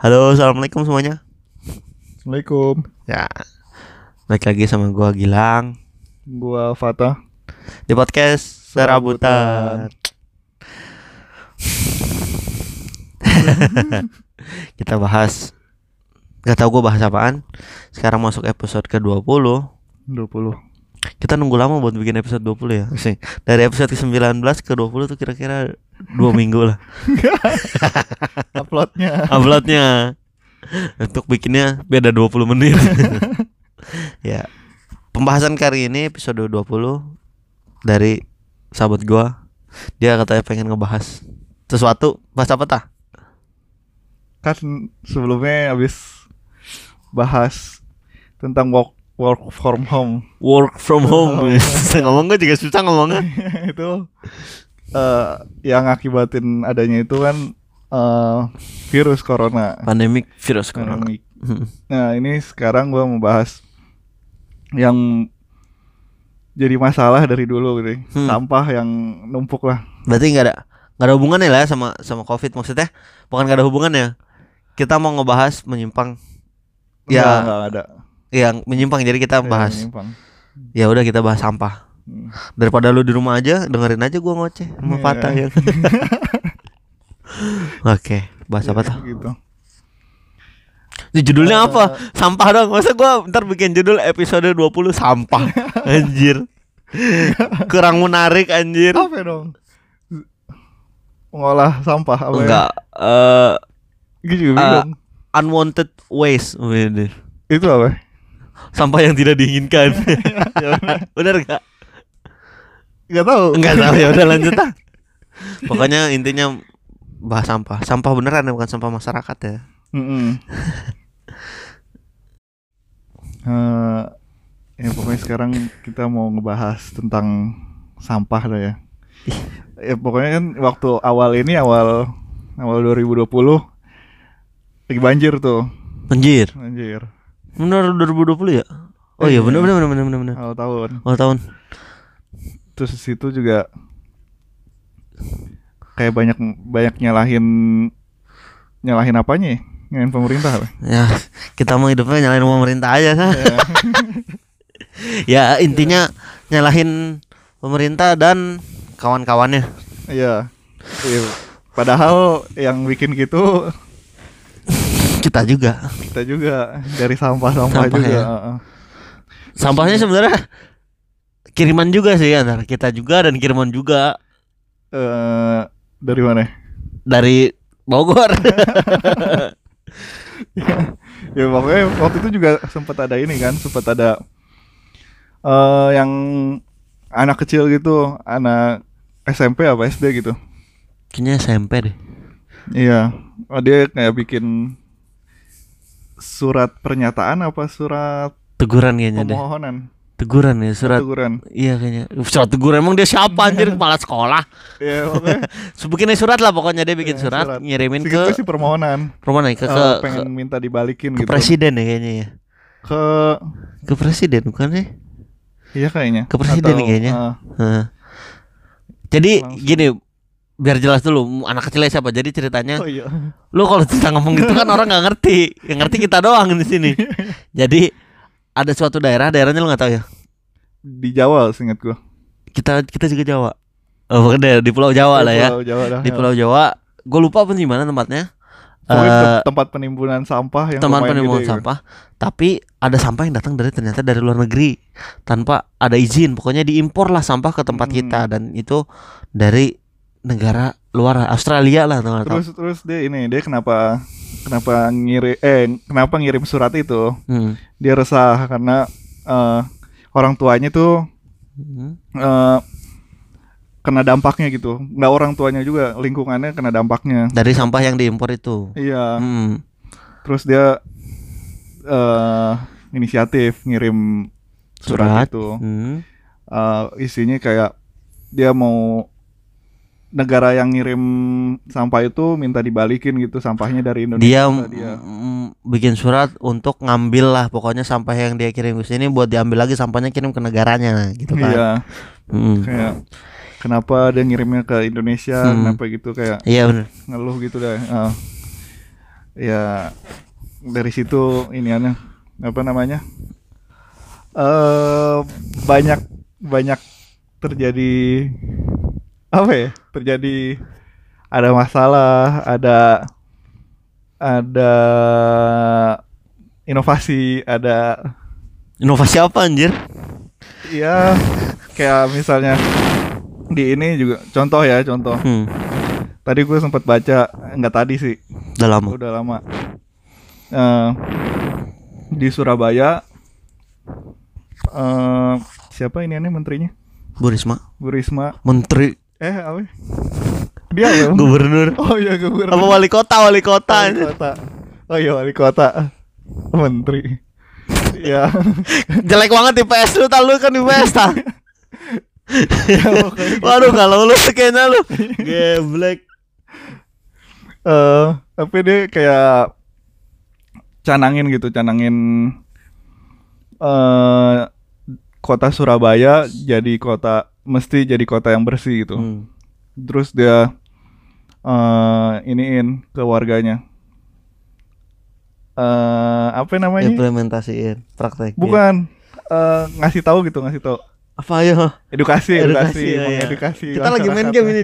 Halo, assalamualaikum semuanya. Assalamualaikum. Ya, balik lagi sama gua Gilang Gua Fatah. di podcast Serabutan. Kita bahas Gak tau gue bahas apaan Sekarang masuk episode ke-20 20. Kita nunggu lama buat bikin episode 20 ya. Sih, Dari episode ke-19 ke 20 tuh kira-kira dua minggu lah. Uploadnya. uploadnya. Untuk bikinnya beda 20 menit. Ya. Pembahasan kali ini episode 20 dari sahabat gua. Dia katanya pengen ngebahas sesuatu. Bahas apa tah? Kan sebelumnya habis bahas tentang work work from home. work from home susah ngomong gue juga susah ngomongnya itu eh yang akibatin adanya itu kan eh virus corona. pandemic virus corona Pandemic. Hmm. Nah, ini sekarang gua mau bahas yang jadi masalah dari dulu gitu. Hmm. Sampah yang numpuk lah. berarti nggak ada nggak ada hubungannya lah ya sama sama covid maksudnya bukan nggak ada hubungannya kita mau ngebahas menyimpang Ya. enggak ada. Yang menyimpang jadi kita Ya, bahas ya udah kita bahas sampah Hmm. daripada lu di rumah aja dengerin aja gua ngoceh sama Iya. Fatah ya Oke, bahas apa tuh? Gitu. Judulnya apa? Sampah dong. Masa gua ntar bikin judul episode 20 sampah. Anjir. Kurang menarik anjir. Apa ya dong? Mengolah sampah apa Enggak eh ya? Juga eh, bingung. unwanted waste. Itu apa? Sampah yang tidak diinginkan. Bener gak? Gak tahu. Enggak tahu ya udah lanjut ah. Pokoknya intinya bahas sampah. Sampah beneran ya bukan sampah masyarakat ya. Mm-mm. Eh, ya pokoknya sekarang kita mau ngebahas tentang sampah lah ya. ya pokoknya kan waktu awal ini awal awal 2020 lagi banjir tuh. Anjir. Banjir. Bener 2020 ya? Oh iya bener bener bener bener. bener. Awal tahun. Oh tahun. Terus situ juga kayak banyak banyak nyalahin nyalahin apanya ya? Nyalahin pemerintah apa? Ya, kita mau hidupnya nyalain pemerintah aja kan. Ya. ya, intinya nyalahin pemerintah dan kawan-kawannya. Iya. Iya. Padahal yang bikin gitu Kita juga. kita juga dari sampah-sampah Sampah juga. ya. Sampahnya sebenarnya kiriman juga sih antara kita juga dan kiriman juga Eh, dari mana? dari Bogor. ya pokoknya waktu itu juga sempat ada ini kan, sempat ada eh yang anak kecil gitu, anak SMP apa SD gitu. Kayaknya SMP deh. Iya, oh, dia kayak bikin surat pernyataan apa surat Teguran kayaknya deh. pemohonan, Teguran ya surat. teguran. Iya kayaknya. Surat teguran emang dia siapa anjir kepala sekolah. Iya, pokoknya surat lah pokoknya dia bikin Iya, surat, surat. ngirimin segitu ke sih permohonan. Roman ke, ke, Eh, ke, pengen minta dibalikin ke gitu. presiden ya kayaknya ya. Ke Ke presiden bukan sih? iya kayaknya. Ke presiden Atau, kayaknya. eh, Heeh. Jadi Langsung. gini biar jelas dulu anak kecilnya siapa. Jadi ceritanya oh iya. lu kalau kita ngomong gitu kan orang nggak ngerti. Yang ngerti kita doang di sini. Jadi ada suatu daerah, daerahnya lu nggak tahu ya. Di Jawa seingat gua. Kita kita juga Jawa. Oh, bukan daerah di Pulau Jawa lah ya. Pulau Jawa dah, Di ya. Pulau Jawa. Gue lupa apa di mana tempatnya. Pokoknya Eh, tem- tempat penimbunan sampah yang lumayan penimbunan gede gitu. sampah tapi ada sampah yang datang dari ternyata dari luar negeri tanpa ada izin pokoknya diimpor lah sampah ke tempat Hmm. kita dan itu dari negara luar Australia lah teman Terus terus dia ini dia kenapa kenapa ngirim eh kenapa ngirim surat itu? hmm. Dia resah karena eh, orang tuanya tuh Hmm. eh, kena dampaknya gitu. Nggak orang tuanya juga, lingkungannya kena dampaknya. dari sampah yang diimpor itu Iya. hmm. Terus dia eh inisiatif ngirim Surat. surat, itu. Hmm. Eh, isinya kayak dia mau negara yang ngirim sampah itu minta dibalikin gitu sampahnya dari Indonesia dia, dia. bikin surat untuk ngambil lah pokoknya sampah yang dia kirim ke sini buat diambil lagi sampahnya kirim ke negaranya gitu kan Iya, Hmm. kayak kenapa dia ngirimnya ke Indonesia, Hmm. kenapa gitu kayak iya benar ngeluh gitu deh. Ah. ya dari situ ini aneh apa namanya eh banyak banyak terjadi apa ya? Terjadi ada masalah ada ada inovasi ada Inovasi apa anjir? ya kayak misalnya di ini juga contoh ya contoh. Hmm. tadi gue sempat baca nggak tadi sih. Udah lama. udah lama. Eh, di Surabaya eh siapa ini aneh menterinya? Bu Risma, Bu Risma. Menteri, eh apa dia ya gubernur, oh iya gubernur apa wali kota, wali kota. wali kota oh iya wali kota menteri ya Jelek banget di PS lu, tal lu kan di PS ta. ya pokoknya gitu. Waduh, kalau lu kayaknya lu geblek. eh tapi dia kayak canangin gitu canangin eh kota Surabaya jadi kota mesti jadi kota yang bersih gitu Hmm. terus dia eh iniin ke warganya eh apa namanya Implementasiin, praktek. bukan eh, ngasih tahu gitu ngasih tahu Apa ya? edukasi edukasi, Edukasi, ya, ya. Kita lagi main game ini.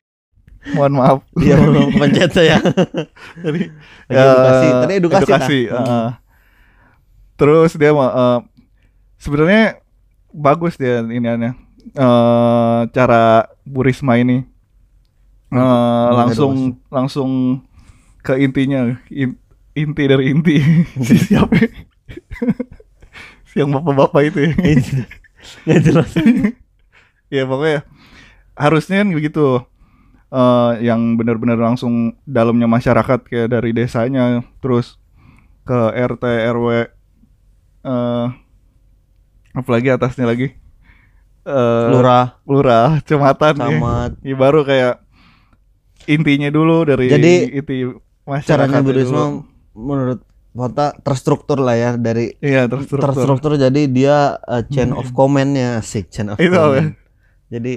mohon maaf Iya, belum pencet saya. Jadi Lagi edukasi. Tadi edukasi, edukasi, uh, terus dia uh, sebenarnya bagus dia ini aneh uh, cara Bu Risma ini uh, Hmm, langsung langsung ke intinya In- inti dari inti. Si siapa? Si yang bapak-bapak itu ya. Nggak jelas. ya pokoknya harusnya kan begitu. Eh, yang benar-benar langsung dalamnya masyarakat kayak dari desanya terus ke RT RW eh apalagi atasnya lagi eh Lurah, lurah kecamatan ya. camat. Ya, baru kayak intinya dulu dari Jadi, inti masyarakat Caranya Bu. Risma menurut Kota terstruktur lah ya dari iya terstruktur terstruktur jadi dia uh, chain of command-nya asik chain of Itu apa ya? command. Jadi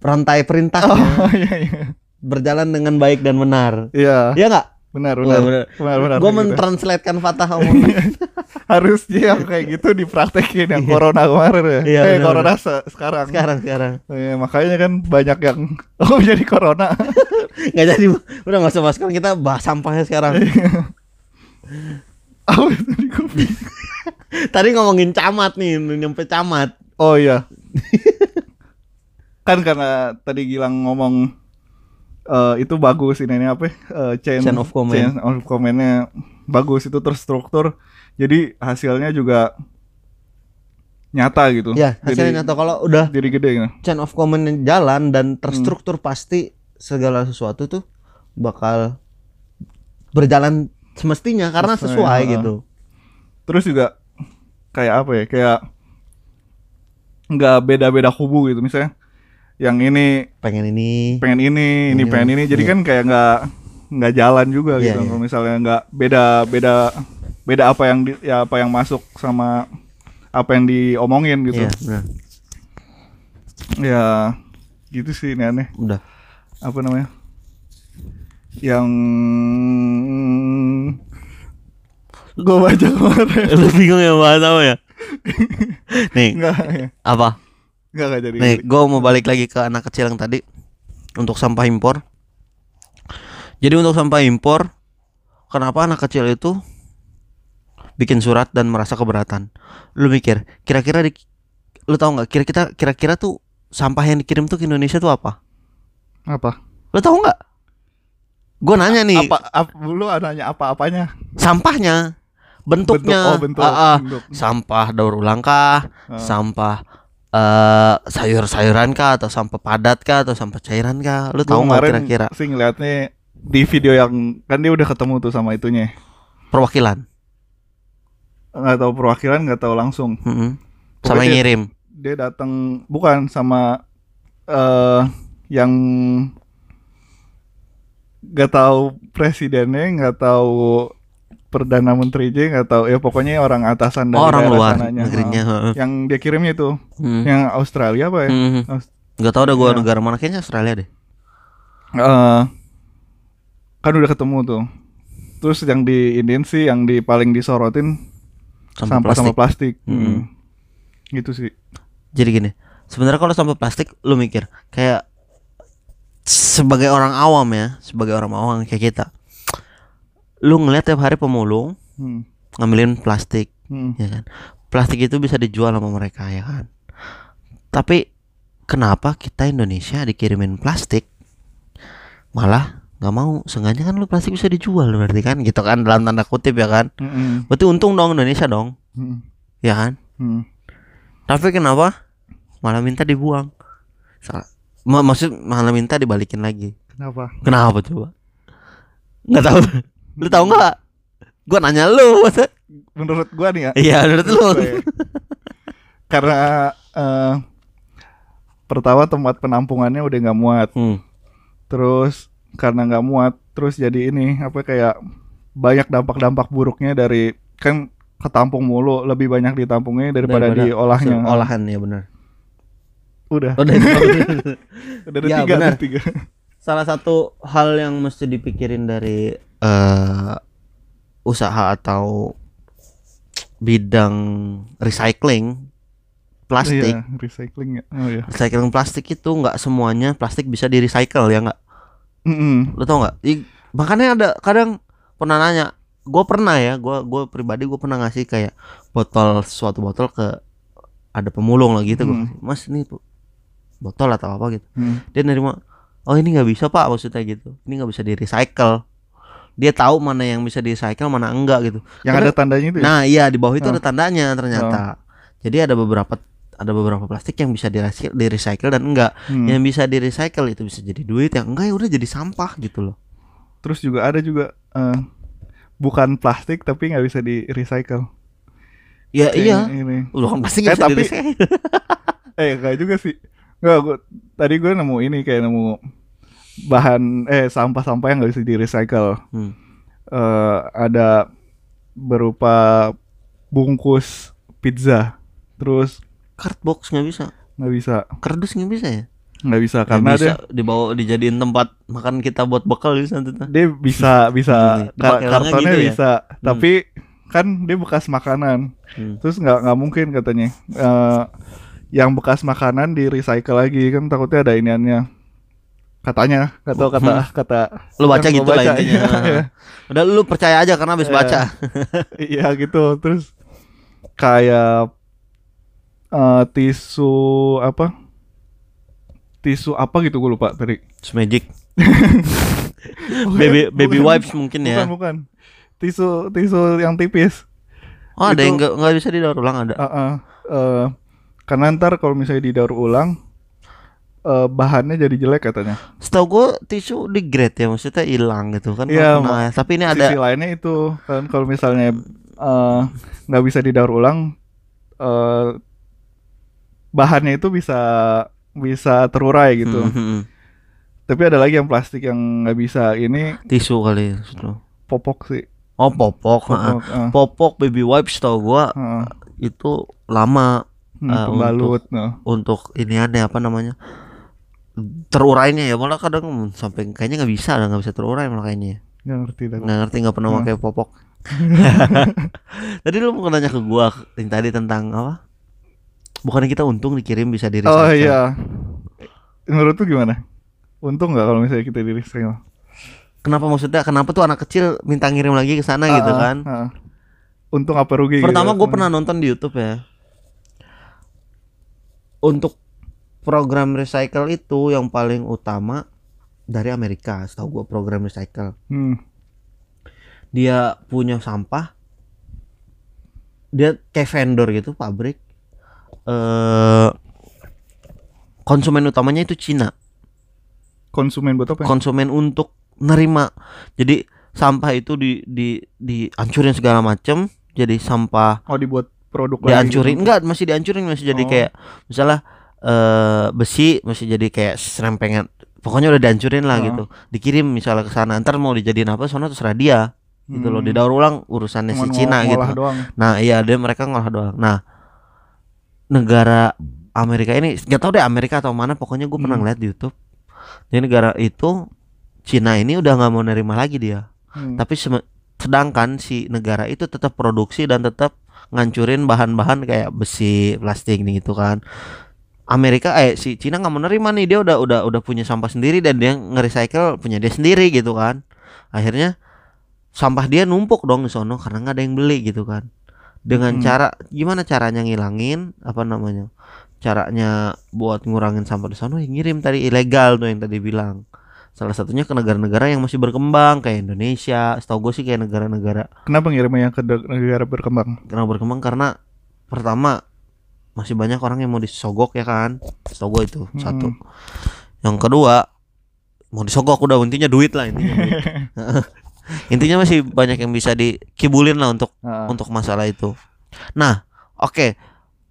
rantai perintah oh iya iya berjalan dengan baik dan benar. iya Iya nggak? Benar Wah, benar benar. benar benar Gue kayak gitu. mentranslatekan fatah omongan. harusnya yang kayak gitu dipraktekin yang corona kemarin ya. Iya, eh benar, corona se- sekarang. sekarang sekarang Iya, makanya kan banyak yang oh jadi corona. nggak jadi udah nggak usah sekarang kita bahas sampahnya sekarang. Apa itu di kopi? Tadi ngomongin camat nih, nyampe camat. Oh iya. kan karena tadi Gilang ngomong eh, itu bagus ini, ini apa? ya? Eh, chain, Chain of command. chain of command-nya bagus itu terstruktur. Jadi hasilnya juga nyata gitu. Ya, hasilnya Jadi- nyata kalau udah Jadi gede gitu. chain of command jalan dan terstruktur Hmm. pasti segala sesuatu tuh bakal berjalan semestinya karena Sesuai, sesuai ha. gitu. terus juga kayak apa ya kayak nggak beda-beda kubu gitu misalnya yang ini Pengen ini. pengen ini ini pengen ini jadi iya. kan kayak nggak nggak jalan juga Iya, gitu iya. kalau misalnya nggak beda beda beda apa yang di, ya apa yang masuk sama apa yang diomongin gitu Iya, benar. ya gitu sih ini aneh Udah. apa namanya yang gue baca kemarin Lu bingung ya bahas apa ya? Nih, nggak ya. apa? Nggak nggak jadi Nih, gue mau balik lagi ke anak kecil yang tadi untuk sampah impor. Jadi untuk sampah impor, kenapa anak kecil itu bikin surat dan merasa keberatan? Lu mikir, kira-kira di, lu tahu nggak? Kira-kira kira-kira tuh sampah yang dikirim tuh ke Indonesia tuh apa? apa Lu tahu nggak? Gue nanya nih, apa, apa lu nanya apa apanya sampahnya, bentuknya, bentuk, oh bentuk, Ah, ah. bentuk. sampah daur ulang kah, Ah. sampah eh sayur-sayuran kah atau sampah padat kah atau sampah cairan kah? Lu tahu nggak kira-kira sih ngeliatnya di video yang kan dia udah ketemu tuh sama itunya perwakilan? nggak tahu perwakilan nggak tahu langsung Mm-mm. Sama Pokoknya yang dia- ngirim. dia datang bukan sama eh yang nggak tahu presidennya nggak tahu perdana menterinya nggak tahu ya pokoknya orang atasan dari Oh, orang luar sananya. negerinya. Heeh. yang dia kirimnya itu Hmm. yang Australia apa ya Hmm. Aus- Nggak tahu dah gua Iya. negara mana kayaknya Australia deh. Eh, kan udah ketemu tuh Terus yang di Indian sih yang di paling disorotin Sampah sampah sama plastik. Mm-mm. Hmm. Gitu sih. Jadi gini, sebenarnya kalau sampah plastik lu mikir kayak sebagai orang awam ya, sebagai orang awam kayak kita. Lu ngeliat tiap hari pemulung Hmm. ngambilin plastik, Hmm. ya kan. Plastik itu bisa dijual sama mereka ya kan. Tapi kenapa kita Indonesia dikirimin plastik malah nggak mau? Sengaja kan lu plastik bisa dijual berarti kan gitu kan dalam tanda kutip ya kan. Mm-mm. Berarti untung dong Indonesia dong, Hmm. ya kan? Hmm. Tapi kenapa malah minta dibuang? Salah. Ma- maksud malah minta dibalikin lagi. Kenapa? Kenapa coba? Nggak tahu. Lu tahu nggak? Gua nanya lu. Menurut gua nih ya. Iya, menurut lu. Oke. Karena eh, pertama tempat penampungannya udah nggak muat. Hmm. Terus karena nggak muat, terus jadi ini apa kayak banyak dampak-dampak buruknya dari kan ketampung mulu, lebih banyak ditampungnya daripada, diolahnya. hasil Olahan ya benar. Udah, Udah itu. udah ada Ya, tiga, benar. ada tiga. Salah satu hal yang mesti dipikirin dari eh usaha atau bidang recycling plastik. Iya, recycling ya. Oh iya. Recycling plastik itu nggak semuanya plastik bisa di recycle ya nggak? Mm-mm. Lo tau nggak? Makanya ada kadang pernah nanya, gue pernah ya, gue gue pribadi gue pernah ngasih kayak botol suatu botol ke ada pemulung lah gitu, gua Hmm. kasih, mas ini botol atau apa gitu, Hmm. dia nerima, oh ini nggak bisa pak maksudnya gitu, ini nggak bisa di recycle, dia tahu mana yang bisa di recycle mana enggak gitu. Yang Karena- ada tandanya itu ya? Nah iya di bawah itu Oh. ada tandanya ternyata, jadi ada beberapa ada beberapa plastik yang bisa di recycle, di recycle dan enggak, Hmm. yang bisa di recycle itu bisa jadi duit, yang enggak ya udah jadi sampah gitu loh. Terus juga ada juga eh, bukan plastik tapi nggak bisa di recycle. Ya Kayak iya. Ini. Udah kan pasti Eh, bisa tapi-. Eh enggak juga sih. Enggak, gua, tadi gue nemu ini kayak nemu bahan eh sampah-sampah yang nggak bisa di recycle. Hmm. Eh, ada berupa bungkus pizza. Terus Cardbox nggak bisa, nggak bisa, kardus nggak bisa ya? nggak bisa karena bisa dia dibawa dijadiin tempat makan kita buat bekal bisa nanti tuh. dia bisa bisa Hmm, ka- dipakai orangnya kartonnya gitu ya? bisa, tapi kan dia bekas makanan. Hmm. Terus nggak nggak mungkin katanya. Eh, yang bekas makanan di recycle lagi kan takutnya ada iniannya. Katanya, tahu kata kata Lu baca gitu gua lah baca, intinya. iya. Udah lu percaya aja karena habis Iya. baca. Iya gitu. Terus kayak eh, tisu apa? Tisu apa gitu gue lupa tadi. Magic. Bukan, baby baby bukan, wipes mungkin Bukan ya. bukan. Tisu tisu yang tipis. Oh, ada Itu- yang nggak nggak bisa didaur ulang ada. Heeh. Eh, karena ntar kalau misalnya didaur ulang eh, bahannya jadi jelek katanya. Setahu gua tisu degrade ya, maksudnya hilang gitu kan. Iya, air. tapi ini ada Sisi lainnya itu kan kalau misalnya eh, nggak bisa didaur ulang eh, bahannya itu bisa bisa terurai gitu. Hmm, hmm, hmm. Tapi ada lagi yang plastik yang nggak bisa. Ini tisu kali lu. popok sih. Oh, popok. Popok. eh, Popok baby wipes tau gua eh, itu lama hmm, eh, pembalut. nah. untuk ini ada apa namanya terurainya ya malah kadang sampai kayaknya nggak bisa nggak bisa terurai malah kayaknya Nggak ngerti dah. nggak ngerti nggak pernah Hmm. pakai popok tadi lu mau nanya ke gua yang tadi tentang apa bukannya kita untung dikirim bisa di Oh recycle iya. Menurut tuh gimana? Untung nggak kalau misalnya kita di recycle? kenapa maksudnya kenapa tuh anak kecil minta ngirim lagi ke sana gitu Ah, ah, kan ah. Untung apa rugi? pertama gitu. gue pernah nonton di YouTube ya untuk program recycle itu yang paling utama dari Amerika setahu gue program recycle Hmm. dia punya sampah dia kayak vendor gitu pabrik eh konsumen utamanya itu Cina Konsumen buat apa? ya? konsumen untuk nerima jadi sampah itu di di dihancurin segala macem jadi sampah oh dibuat produk dihancurin gitu. enggak masih dihancurin masih jadi Oh. kayak misalnya eh besi masih jadi kayak serempengan pokoknya udah dihancurin lah Oh. gitu dikirim misalnya ke sana ntar mau dijadiin apa sana terserah dia gitu loh Hmm. didaur ulang urusannya si Cuman Cina ngo- gitu doang. nah iya dia mereka ngolah doang nah negara Amerika ini nggak tahu deh Amerika atau mana pokoknya gue pernah Hmm. ngeliat di YouTube jadi negara itu Cina ini udah nggak mau nerima lagi dia Hmm. tapi sedangkan si negara itu tetap produksi dan tetap ngancurin bahan-bahan kayak besi plastik nih gitu kan Amerika eh si Cina nggak menerima nih dia udah udah udah punya sampah sendiri dan dia nge-recycle punya dia sendiri gitu kan akhirnya sampah dia numpuk dong di sono karena nggak ada yang beli gitu kan dengan Hmm. cara gimana caranya ngilangin apa namanya caranya buat ngurangin sampah di sono ya ngirim tadi ilegal tuh yang tadi bilang salah satunya ke negara-negara yang masih berkembang kayak Indonesia setahu gue sih kayak negara-negara Kenapa ngirimnya ke negara berkembang? karena berkembang karena pertama masih banyak orang yang mau disogok ya kan gue itu Hmm. satu yang kedua mau disogok udah intinya duit lah intinya duit. intinya masih banyak yang bisa dikibulin lah untuk Ah, untuk masalah itu nah oke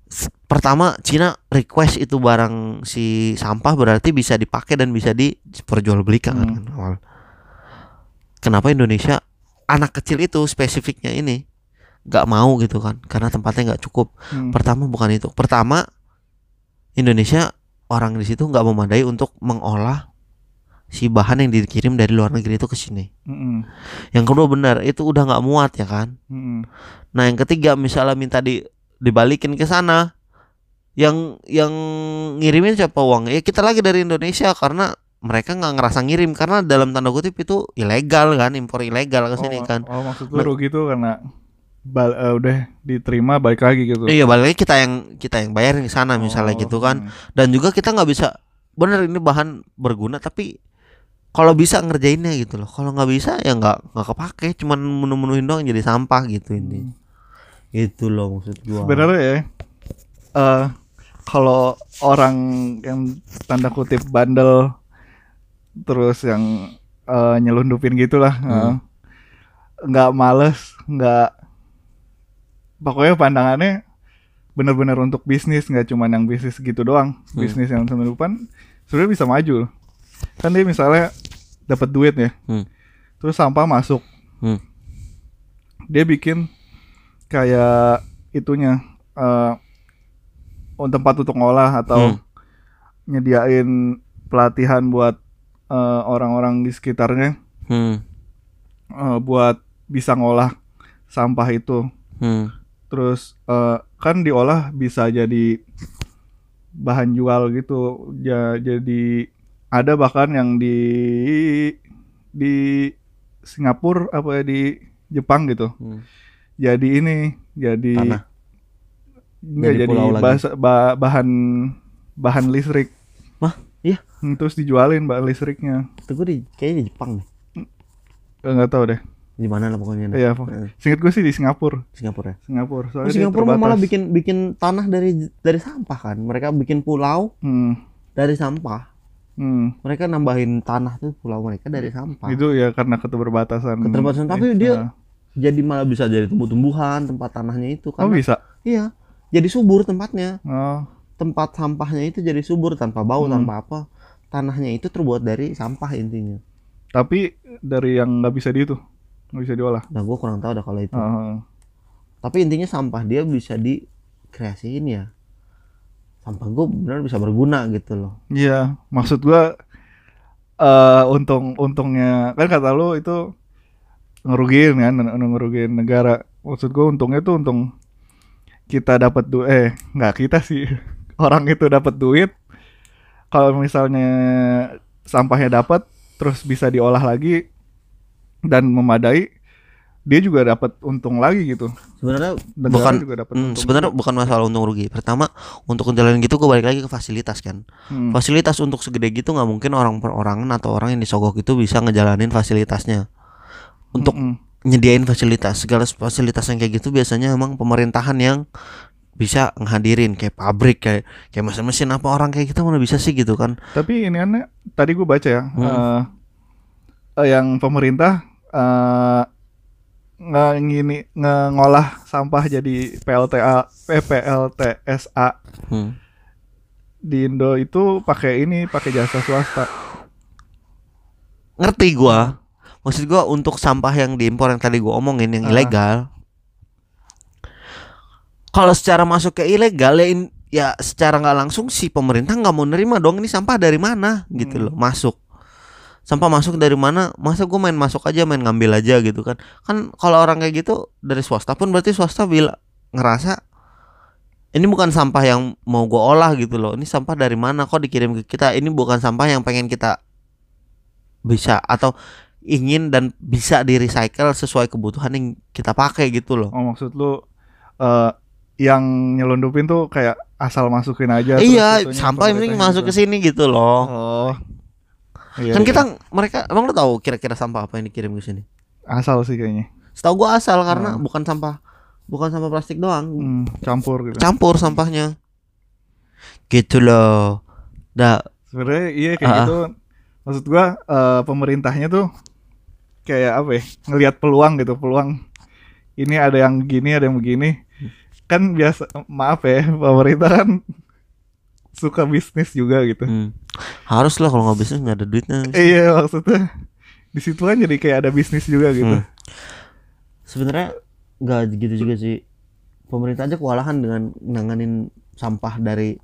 S- pertama Cina request itu barang si sampah berarti bisa dipakai dan bisa diperjualbelikan kan, Hmm. awal. kenapa Indonesia anak kecil itu spesifiknya ini nggak mau gitu kan karena tempatnya nggak cukup hmm. pertama bukan itu pertama Indonesia orang di situ nggak memadai untuk mengolah si bahan yang dikirim dari luar negeri itu ke sini Mm-mm. yang kedua benar itu udah nggak muat ya kan Mm-mm. nah yang ketiga misalnya minta di dibalikin ke sana yang yang ngirimin siapa uang ya kita lagi dari Indonesia karena mereka nggak ngerasa ngirim karena dalam tanda kutip itu ilegal kan impor ilegal ke sini oh, kan Oh, maksud lu rugi tuh karena bal- eh, udah diterima balik lagi gitu. iya balik lagi kita yang kita yang bayarin ke sana misalnya Oh, gitu kan hmm. dan juga kita nggak bisa bener ini bahan berguna tapi kalau bisa ngerjainnya gitu loh kalau nggak bisa ya nggak nggak kepake cuman menu-menuhin doang jadi sampah gitu ini gitu loh maksud gua Sebenarnya ya eh kalau orang yang tanda kutip bandel terus yang eh, nyelundupin gitulah Hmm. nggak males nggak pokoknya pandangannya bener-bener untuk bisnis nggak cuma yang bisnis gitu doang Hmm. bisnis yang selundupan sebenarnya bisa maju kan dia misalnya dapat duit ya Hmm. terus sampah masuk Hmm. dia bikin kayak itunya untuk tempat untuk ngolah atau Hmm. nyediain pelatihan buat eh, orang-orang di sekitarnya hmm. eh, buat bisa ngolah sampah itu Hmm. Terus eh, kan diolah bisa jadi bahan jual gitu ja, jadi ada bahkan yang di di Singapura apa ya di Jepang gitu Hmm. jadi ini jadi Tanah. nggak Jadi jadi, bahasa- ba- bahan bahan listrik Wah, iya. Hmm, terus dijualin bahan listriknya Itu gue di kayaknya di Jepang nih. Nggak tahu deh Di mana lah pokoknya. Iya, Eh, singkat gue sih di Singapura Singapura ya. Singapura Oh, soalnya dia Singapura malah bikin bikin tanah dari dari sampah kan. Mereka bikin pulau hmm, dari sampah. hmm. Mereka nambahin tanah tuh pulau mereka dari sampah. itu ya karena keterbatasan Keterbatasan, tapi Eh, dia nah. Jadi malah bisa jadi tumbuh-tumbuhan tempat tanahnya itu oh karena bisa iya. Jadi subur tempatnya. oh Tempat sampahnya itu jadi subur tanpa bau, Hmm. tanpa apa. Tanahnya itu terbuat dari sampah intinya. tapi dari yang nggak bisa di itu nggak bisa diolah Nah, gua kurang tahu dah kalau itu. Oh, Tapi intinya sampah dia bisa dikreasiin ya. Sampah gue benar bisa berguna gitu loh. Iya, maksud gua eh untung untungnya kan kata lu itu ngerugiin kan, ngerugiin negara. Maksud gua untungnya tuh untung kita dapat duit eh nggak kita sih orang itu dapat duit. Kalau misalnya sampahnya dapat terus bisa diolah lagi dan memadai, dia juga dapat untung lagi gitu. Sebenarnya bukan juga dapat hmm, untung. sebenarnya bukan masalah untung rugi. Pertama untuk ngejalanin gitu gue balik lagi ke fasilitas kan. Hmm. Fasilitas untuk segede gitu nggak mungkin orang perorangan atau orang yang disogok itu bisa ngejalanin fasilitasnya. Untuk Mm-mm. nyediain fasilitas segala fasilitas yang kayak gitu biasanya emang pemerintahan yang bisa ngehadirin kayak pabrik kayak kayak mesin-mesin apa orang kayak kita mana bisa sih gitu kan Tapi ini aneh, tadi gue baca ya, Hmm. eh, yang pemerintah eh nge ngini nge- ngolah sampah jadi PLTA, eh, PLTSA hmm. di Indo itu pakai ini, pakai jasa swasta. ngerti gua maksud gua untuk sampah yang diimpor yang tadi gua omongin yang Ah. ilegal kalau secara masuk ke ilegal ya, in- ya secara nggak langsung si pemerintah nggak mau nerima dong ini sampah dari mana gitu Hmm. loh masuk sampah masuk dari mana masa gue main masuk aja main ngambil aja gitu kan. Kan kalau orang kayak gitu dari swasta pun berarti swasta bila ngerasa ini bukan sampah yang mau gue olah gitu loh. Ini sampah dari mana? Kok dikirim ke kita? Ini bukan sampah yang pengen kita bisa atau ingin dan bisa di recycle sesuai kebutuhan yang kita pakai gitu loh. Oh maksud lu eh yang nyelundupin tuh kayak asal masukin aja. iya sampah yang penting pemerintahnya masuk ke sini gitu loh. Oh. Iya, kan iya. kita mereka emang lu tahu kira-kira sampah apa yang dikirim ke sini asal sih kayaknya. setahu gua asal karena Oh. bukan sampah bukan sampah plastik doang Hmm, campur gitu. campur sampahnya gitu loh dah Sebenarnya iya kayak Ah, ah. gitu. Maksud gua eh, pemerintahnya tuh kayak apa ya? Ngelihat peluang gitu, peluang ini ada yang gini, ada yang begini. Kan biasa maaf ya, pemerintah kan suka bisnis juga gitu. hmm. harus lah kalau nggak bisnis nggak ada duitnya Iya, maksudnya di situ kan jadi kayak ada bisnis juga gitu. Hmm. sebenarnya nggak gitu juga sih pemerintah aja kewalahan dengan nanganin sampah dari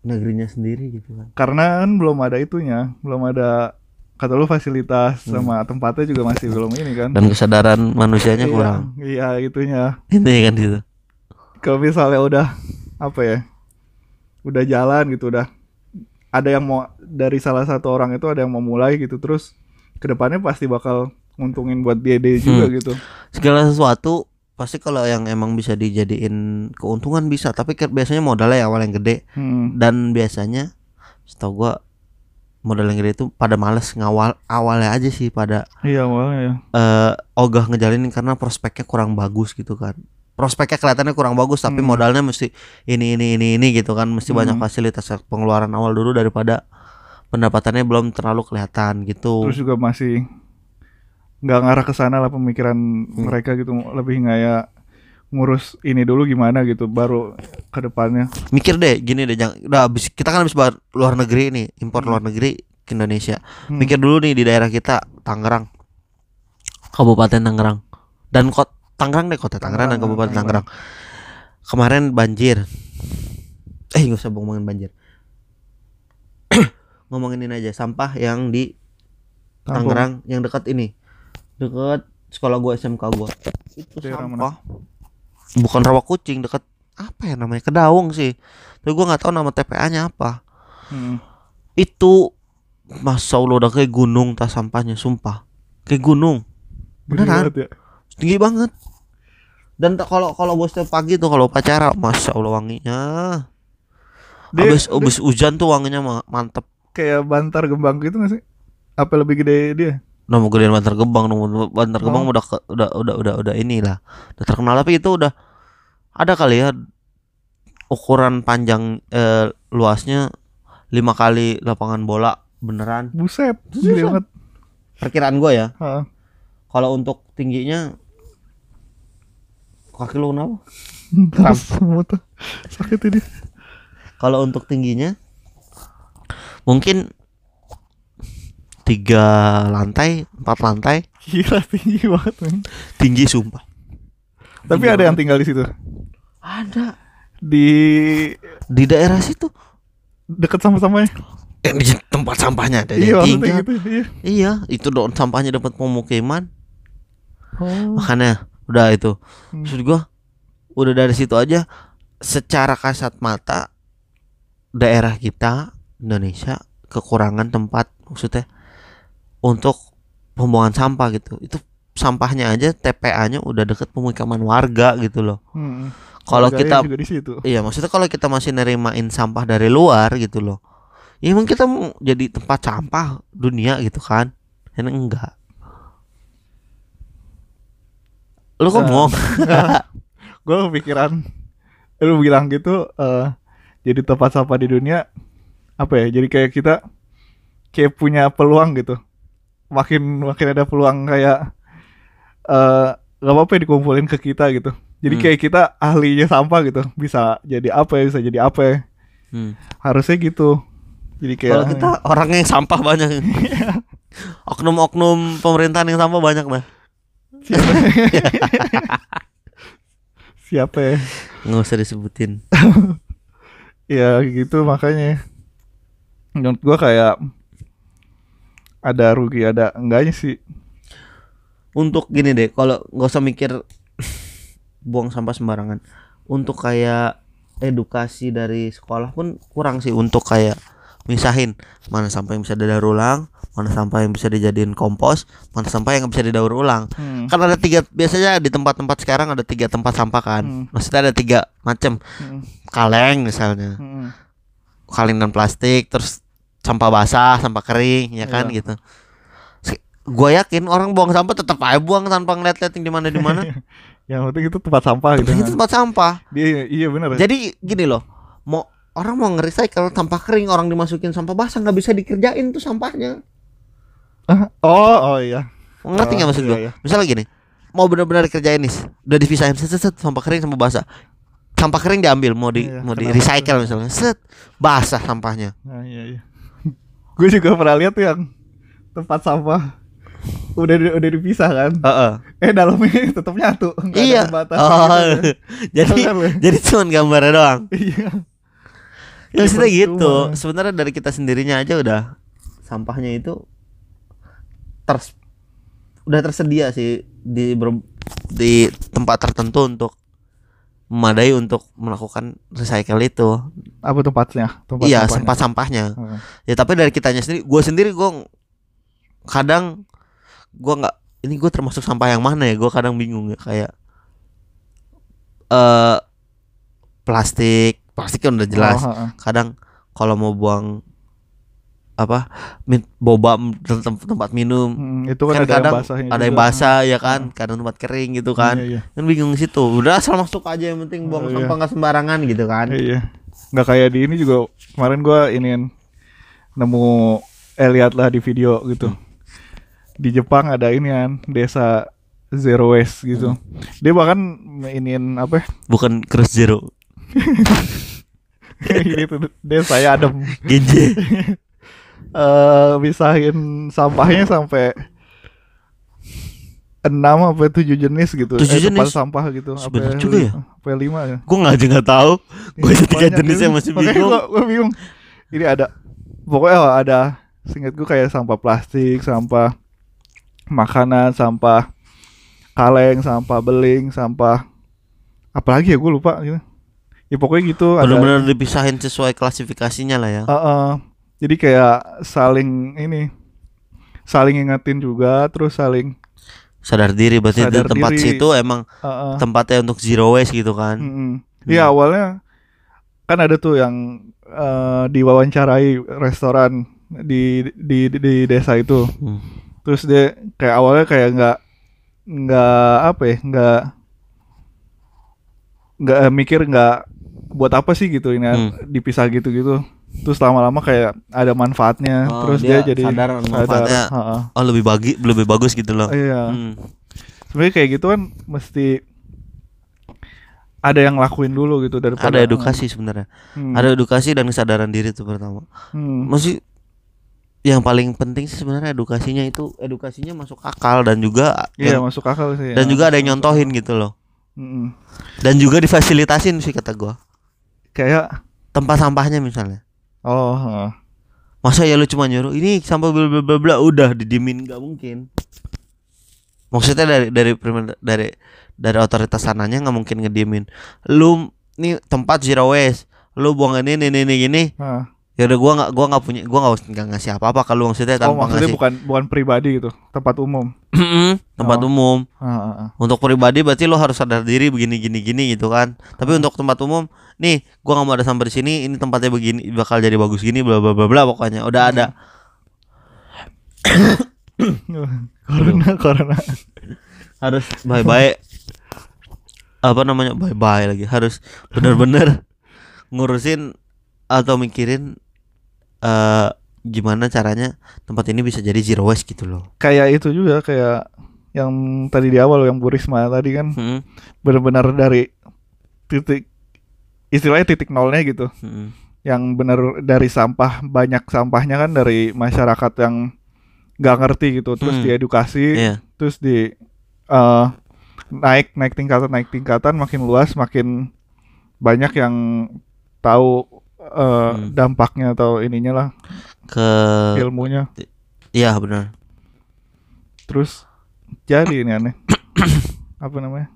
negerinya sendiri gitu kan Karena kan belum ada itunya, belum ada kata lu fasilitas Hmm. sama tempatnya juga masih belum ini kan. dan kesadaran manusianya Iya, kurang Iya, itunya. ini kan gitu kalau misalnya udah apa ya udah jalan gitu udah ada yang mau dari salah satu orang itu ada yang mau mulai gitu terus ke depannya pasti bakal nguntungin buat dia dia juga Hmm. gitu segala sesuatu pasti kalau yang emang bisa dijadiin keuntungan bisa tapi biasanya modalnya awal yang gede Hmm. dan biasanya setahu gua modal yang gede itu pada males ngawal awalnya aja sih pada iya awalnya ya eh ogah ngejalanin karena prospeknya kurang bagus gitu kan prospeknya kelihatannya kurang bagus tapi Hmm. modalnya mesti ini ini ini ini gitu kan mesti banyak Hmm. fasilitas pengeluaran awal dulu daripada pendapatannya belum terlalu kelihatan gitu terus juga masih nggak ngarah ke sana lah pemikiran Hmm. mereka gitu lebih kayak ngurus ini dulu gimana gitu baru ke depannya mikir deh gini deh jangan udah habis kita kan habis luar negeri nih impor Hmm. luar negeri ke Indonesia Hmm. mikir dulu nih di daerah kita Tangerang Kabupaten Tangerang dan kot Tangerang deh kota Tangerang dan Kabupaten Tangerang. Kemarin banjir. Eh nggak usah ngomongin banjir. Ngomongin ini aja sampah yang di. Tangerang yang dekat ini. Dekat sekolah gua SMK gua. Itu Daerah sampah bukan rawa kucing dekat apa ya namanya? Kedaung sih. Tapi gua nggak tahu nama TPA-nya apa. Hmm. itu masa Allah udah kayak gunung tas sampahnya sumpah. Kayak gunung. Beneran? banget ya. Tinggi banget. Dan kalau kalau bos setiap pagi tuh kalau upacara masya Allah wanginya. Dia- abis dia abis hujan tuh wanginya ma- mantep. Kayak bantar gembang gitu gak sih? Apa lebih gede dia? Udah mau gedein Bantar nomor Bantar Oh. udah, ke- udah udah udah udah inilah, udah terkenal. Tapi itu udah ada kali ya ukuran panjang eh, luasnya lima kali lapangan bola beneran. buset Buset. Perkiraan gua ya, kalau untuk tingginya kaki lu kenapa? Kram. Semua tuh sakit ini. Kalau untuk tingginya mungkin tiga lantai, empat lantai, Gila tinggi banget men. tinggi sumpah. Tapi Tinggi ada yang banget. tinggal di situ. ada Di di daerah situ. deket sama-samanya. Eh, di tempat sampahnya ada Iya yang tinggal. gitu. Iya. Iya, itu dong sampahnya dapat pemukiman. Oh. Makanya udah itu. Hmm. Maksud gua udah dari situ aja secara kasat mata daerah kita Indonesia kekurangan tempat maksudnya untuk pembuangan sampah gitu. Itu sampahnya aja TPA-nya udah deket pemukiman warga gitu loh. Hmm. Kalau kita. Iya maksudnya kalau kita masih nerimain sampah dari luar gitu loh Ya emang kita mau jadi tempat sampah dunia gitu kan Ini enggak Lu kok Nah. bohong? Gue kepikiran lu bilang gitu eh jadi tempat sampah di dunia apa ya? Jadi kayak kita kayak punya peluang gitu. Makin makin ada peluang kayak eh gak apa-apa ya dikumpulin ke kita gitu. Jadi Hmm. kayak kita ahlinya sampah gitu. Bisa jadi apa ya, bisa jadi apa ya. Hmm. Harusnya gitu. Jadi kayak Kalau kita orangnya yang sampah banyak Oknum-oknum pemerintahan yang sampah banyak nah siapa ya? Nggak usah disebutin. Ya gitu makanya. Menurut gua kayak ada rugi ada enggaknya sih. Untuk gini deh kalau nggak usah mikir buang sampah sembarangan. Untuk kayak edukasi dari sekolah pun kurang sih untuk kayak misahin mana sampah yang bisa didaur ulang mana sampah yang bisa dijadiin kompos mana sampah yang bisa didaur ulang Hmm. kan ada tiga biasanya di tempat-tempat sekarang ada tiga tempat sampah kan Hmm. maksudnya ada tiga macam Hmm. kaleng misalnya Hmm. kaleng dan plastik terus sampah basah sampah kering ya kan Iya. gitu gue yakin orang buang sampah tetap aja buang tanpa ngeliat-liat yang di mana di mana yang penting itu tempat sampah gitu itu tempat sampah dia iya bener jadi gini loh mau orang mau nge-recycle sampah kering orang dimasukin sampah basah nggak bisa dikerjain tuh sampahnya Oh oh iya. Ngerti nggak Oh, maksud iya, gue iya. misalnya gini mau benar-benar dikerjain nih udah dipisahin set, set, set, sampah kering sama basah. Sampah kering diambil mau di Iya, mau di recycle misalnya set basah sampahnya. Nah, iya iya. Gue juga pernah lihat tuh yang tempat sampah udah udah dipisah kan? Heeh. eh dalamnya tetap nyatu nggak ada iya. pembatas oh gitu. jadi Kan, Le? jadi cuma gambarnya doang. Iya. Ya maksudnya gitu. sebenarnya dari kita sendirinya aja udah sampahnya itu ter udah tersedia sih di ber- di tempat tertentu untuk memadai untuk melakukan recycle itu. Apa tempatnya? Tempat iya sampahnya? sampah sampahnya. Heeh. ya tapi dari kitanya sendiri gue sendiri gue kadang gue nggak ini gue termasuk sampah yang mana ya? Gue kadang bingung ya kayak eh plastik plastik kan udah jelas. Oh, kadang kalau mau buang apa min, boba m- tem- tem- tempat minum Hmm, itu kan, kan, ada kadang yang basahnya ada yang basah ya kan kadang tempat kering gitu kan Iya, iya. kan bingung situ udah asal masuk aja yang penting buang Oh, iya. sampah nggak sembarangan gitu kan Iya. Nggak kayak di ini juga kemarin gua ini nemu eh lihat lah di video gitu. Di Jepang ada ini kan desa zero waste gitu. Dia bahkan iniin apa? ya, bukan cross zero gitu desa ya adem. genje Eh bisahin sampahnya sampai enam apa tujuh jenis gitu. Tujuh eh, jenis? sampah gitu. Sebanyak Apa juga ya? Apa lima ya? gue nggak aja nggak tahu gue Iya, tiga jenisnya masih bingung Gua, gua bingung. Ini ada pokoknya ada singkat gue kayak sampah plastik, sampah makanan, sampah kaleng, sampah beling, sampah apalagi ya gue lupa gitu. Ya pokoknya gitu ada. benar-benar dipisahin sesuai klasifikasinya lah ya Heeh. Jadi kayak saling ini saling ingetin juga terus saling sadar diri berarti di Sadar tempat diri. situ emang heeh. tempatnya untuk zero waste gitu kan Mm-mm. Iya awalnya kan ada tuh yang eh, diwawancarai restoran di, di di desa itu. Hmm. Terus dia kayak awalnya kayak nggak nggak apa ya nggak nggak mikir nggak buat apa sih gitu ini Hmm. dipisah gitu gitu. Terus lama-lama kayak ada manfaatnya. Oh, Terus dia dia, jadi sadar manfaatnya. Heeh. oh lebih bagi lebih bagus gitu loh Iya. Hmm. Sebenarnya kayak gitu kan mesti ada yang lakuin dulu gitu daripada ada edukasi sebenarnya Hmm. ada edukasi dan kesadaran diri itu pertama Hmm. masih yang paling penting sih sebenarnya edukasinya itu edukasinya masuk akal dan juga Iya yang- masuk akal sih. dan ya. juga ada yang nyontohin gitu loh Mm-mm. dan juga difasilitasin sih kata gua Kayak tempat sampahnya misalnya oh heeh. masa ya lu cuma nyuruh ini sampah bla bla bla bla udah didimin nggak mungkin. Maksudnya dari dari primer- dari dari otoritas sananya nggak mungkin ngediemin. Lu nih tempat zero waste. Lu buang ini ini ini gini Nah. Ya udah gua nggak gua nggak punya gua nggak nggak ngasih apa apa kalau maksudnya Oh tanpa maksudnya ngasih. bukan bukan pribadi gitu, tempat umum. tempat Oh. umum. Ah, ah. untuk pribadi berarti lo harus sadar diri begini gini gini gitu kan. Tapi untuk tempat umum nih gua nggak mau ada sampah di sini ini tempatnya begini bakal jadi bagus gini bla bla bla bla pokoknya. Udah ada. Corona corona. harus bye bye apa namanya? Bye bye lagi. Harus benar-benar ngurusin atau mikirin eh gimana caranya tempat ini bisa jadi zero waste gitu loh Kayak itu juga kayak yang tadi di awal yang Bu Risma tadi kan Hmm, benar-benar dari titik istilahnya titik nolnya gitu. hmm. Yang benar dari sampah banyak sampahnya kan dari masyarakat yang nggak ngerti gitu, terus Hmm. diedukasi, Iya. terus di eh, naik naik tingkatan naik tingkatan makin luas makin banyak yang tahu eh, Hmm. dampaknya atau ininya lah ke ilmunya Iya benar. Terus jadi ini aneh. apa namanya?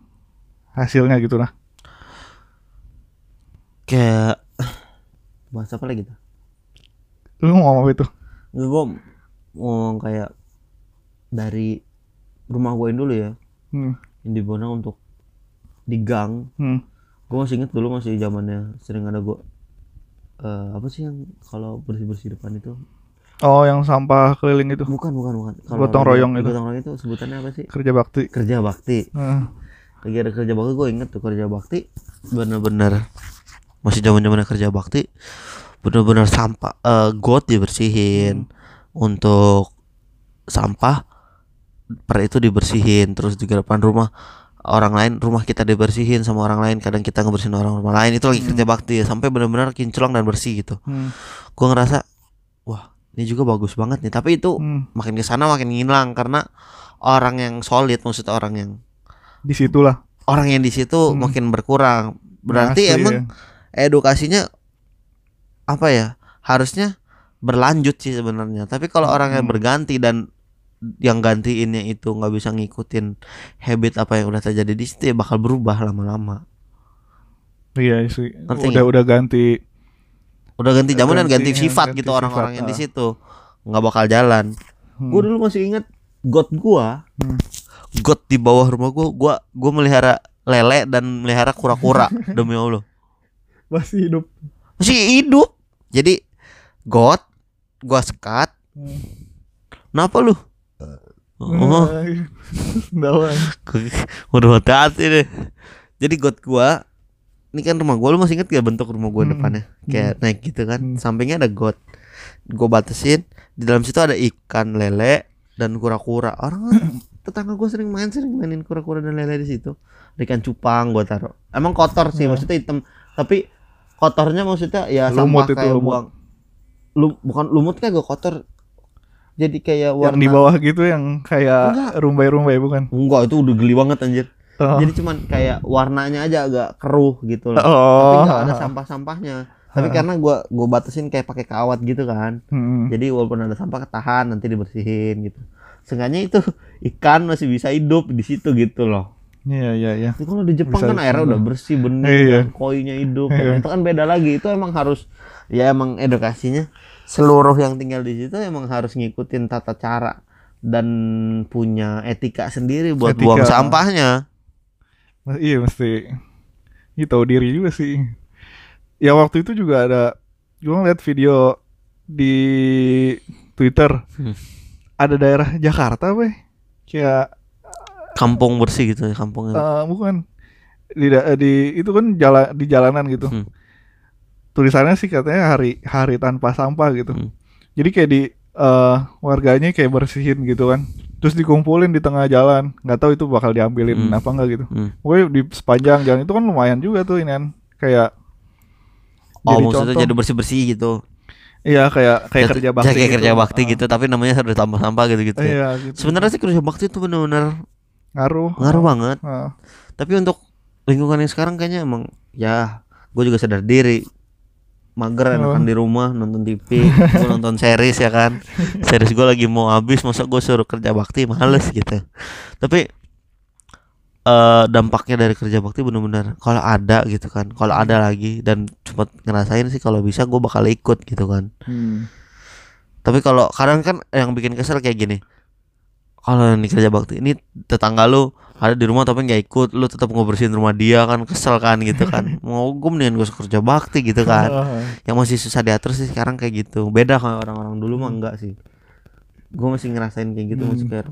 Hasilnya gitu lah. Kayak bahas apa lagi tuh? Lu mau ngomong apa itu? Gua ngomong kayak dari rumah gue dulu ya, Hmm. yang di Bonang untuk di gang. Hmm. Gue masih inget dulu masih zamannya sering ada gue eh apa sih yang kalau bersih bersih depan itu? Oh, yang sampah keliling itu. bukan bukan bukan. Gotong lagi- royong itu. gotong royong itu sebutannya apa sih? Kerja bakti. kerja bakti. Nah, lagi ada kerja bakti gue inget tuh kerja bakti. Bener-bener masih zaman zamannya kerja bakti. Bener-bener sampah eh got dibersihin untuk sampah. Per itu dibersihin terus juga depan rumah orang lain rumah kita dibersihin sama orang lain kadang kita ngebersihin orang rumah lain itu lagi kerja bakti ya sampai benar-benar kinclong dan bersih gitu hmm. gue ngerasa wah ini juga bagus banget nih tapi itu Hmm. makin ke sana makin ngilang karena orang yang solid maksudnya orang yang Di situlah. orang yang di situ Hmm. makin berkurang. Berarti Asli, emang ya. edukasinya apa ya? Harusnya berlanjut sih sebenarnya. Tapi kalau orang yang Hmm. berganti dan yang gantiinnya itu nggak bisa ngikutin habit apa yang udah terjadi di situ ya bakal berubah lama-lama. Iya sih. Ngerti Udah nggak? udah ganti. Udah ganti zaman dan ganti sifat ganti gitu orang-orang yang di ah. situ. nggak bakal jalan. Hmm. Gue dulu masih ingat got gua. Hmm. Got di bawah rumah gua, gua gua melihara lele dan melihara kura-kura demi Allah. masih hidup. masih hidup jadi got gua sekat Hmm. kenapa lu oh. Sendawan. udah hati-hati deh. Jadi got gua ini kan rumah gua lu masih inget gak bentuk rumah gua Hmm. depannya? Kayak naik gitu kan Hmm. sampingnya ada got. Gua batasin di dalam situ ada ikan lele dan kura-kura. Orang tetangga gua sering main sering mainin kura-kura dan lele di situ. Ada ikan cupang gua taruh. Emang kotor sih Ya. maksudnya hitam. Tapi kotornya maksudnya ya Lumut sampah itu, kayak lumut. buang. Lum- bukan lumut kayak gak kotor jadi kayak Yang di warna bawah gitu yang kayak Enggak. rumbai-rumbai bukan? enggak itu udah geli banget anjir Oh. jadi cuman kayak warnanya aja agak keruh gitu loh oh. tapi nggak ada sampah-sampahnya tapi karena gua gua batasin kayak pakai kawat gitu kan Hmm. jadi walaupun ada sampah ketahan nanti dibersihin gitu Seenggaknya itu ikan masih bisa hidup di situ gitu loh Iya iya iya. Tapi kalau di Jepang Bisa kan airnya udah bersih bening Iya. dan koinya hidup Iya. itu kan beda lagi itu emang harus ya emang edukasinya seluruh yang tinggal di situ emang harus ngikutin tata cara dan punya etika sendiri buat Etika. buang sampahnya Mas- Iya mesti Ini tahu diri juga sih. Ya waktu itu juga ada gue ngeliat video di Twitter Hmm. ada daerah Jakarta, weh. Kayak kampung bersih gitu ya kampungnya eh, bukan di, di itu kan jalan di jalanan gitu. Hmm. Tulisannya sih katanya hari hari tanpa sampah gitu. Hmm. Jadi kayak di eh, warganya kayak bersihin gitu kan. Terus dikumpulin di tengah jalan. nggak tahu itu bakal diambilin Hmm. apa enggak gitu. Hmm. Pokoknya di sepanjang jalan itu kan lumayan juga tuh ini kan. Kayak oh jadi maksudnya contoh. jadi bersih bersih gitu Iya kayak kayak kerja bakti kayak gitu. kerja bakti Ah. gitu tapi namanya harus tambah sampah gitu gitu Iya gitu. sebenarnya sih kerja bakti itu benar-benar ngaruh. ngaruh banget Ah. tapi untuk lingkungan yang sekarang kayaknya emang ya gue juga sadar diri mager enakan Oh. di rumah nonton TV gue nonton series ya kan series gue lagi mau habis masa gue suruh kerja bakti males gitu tapi eh dampaknya dari kerja bakti bener-bener kalau ada gitu kan kalau ada lagi dan cepet ngerasain sih kalau bisa gue bakal ikut gitu kan Hmm. tapi kalau kadang kan yang bikin kesel kayak gini kalau ini kerja bakti ini tetangga lu ada di rumah tapi nggak ikut lu tetap ngebersihin rumah dia kan kesel kan gitu kan. Mau gue mendingan gue kerja bakti gitu kan. Ah. yang masih susah diatur sih sekarang kayak gitu. Beda kalau orang-orang dulu mah enggak sih. Gue masih ngerasain kayak gitu Hmm. masih kayak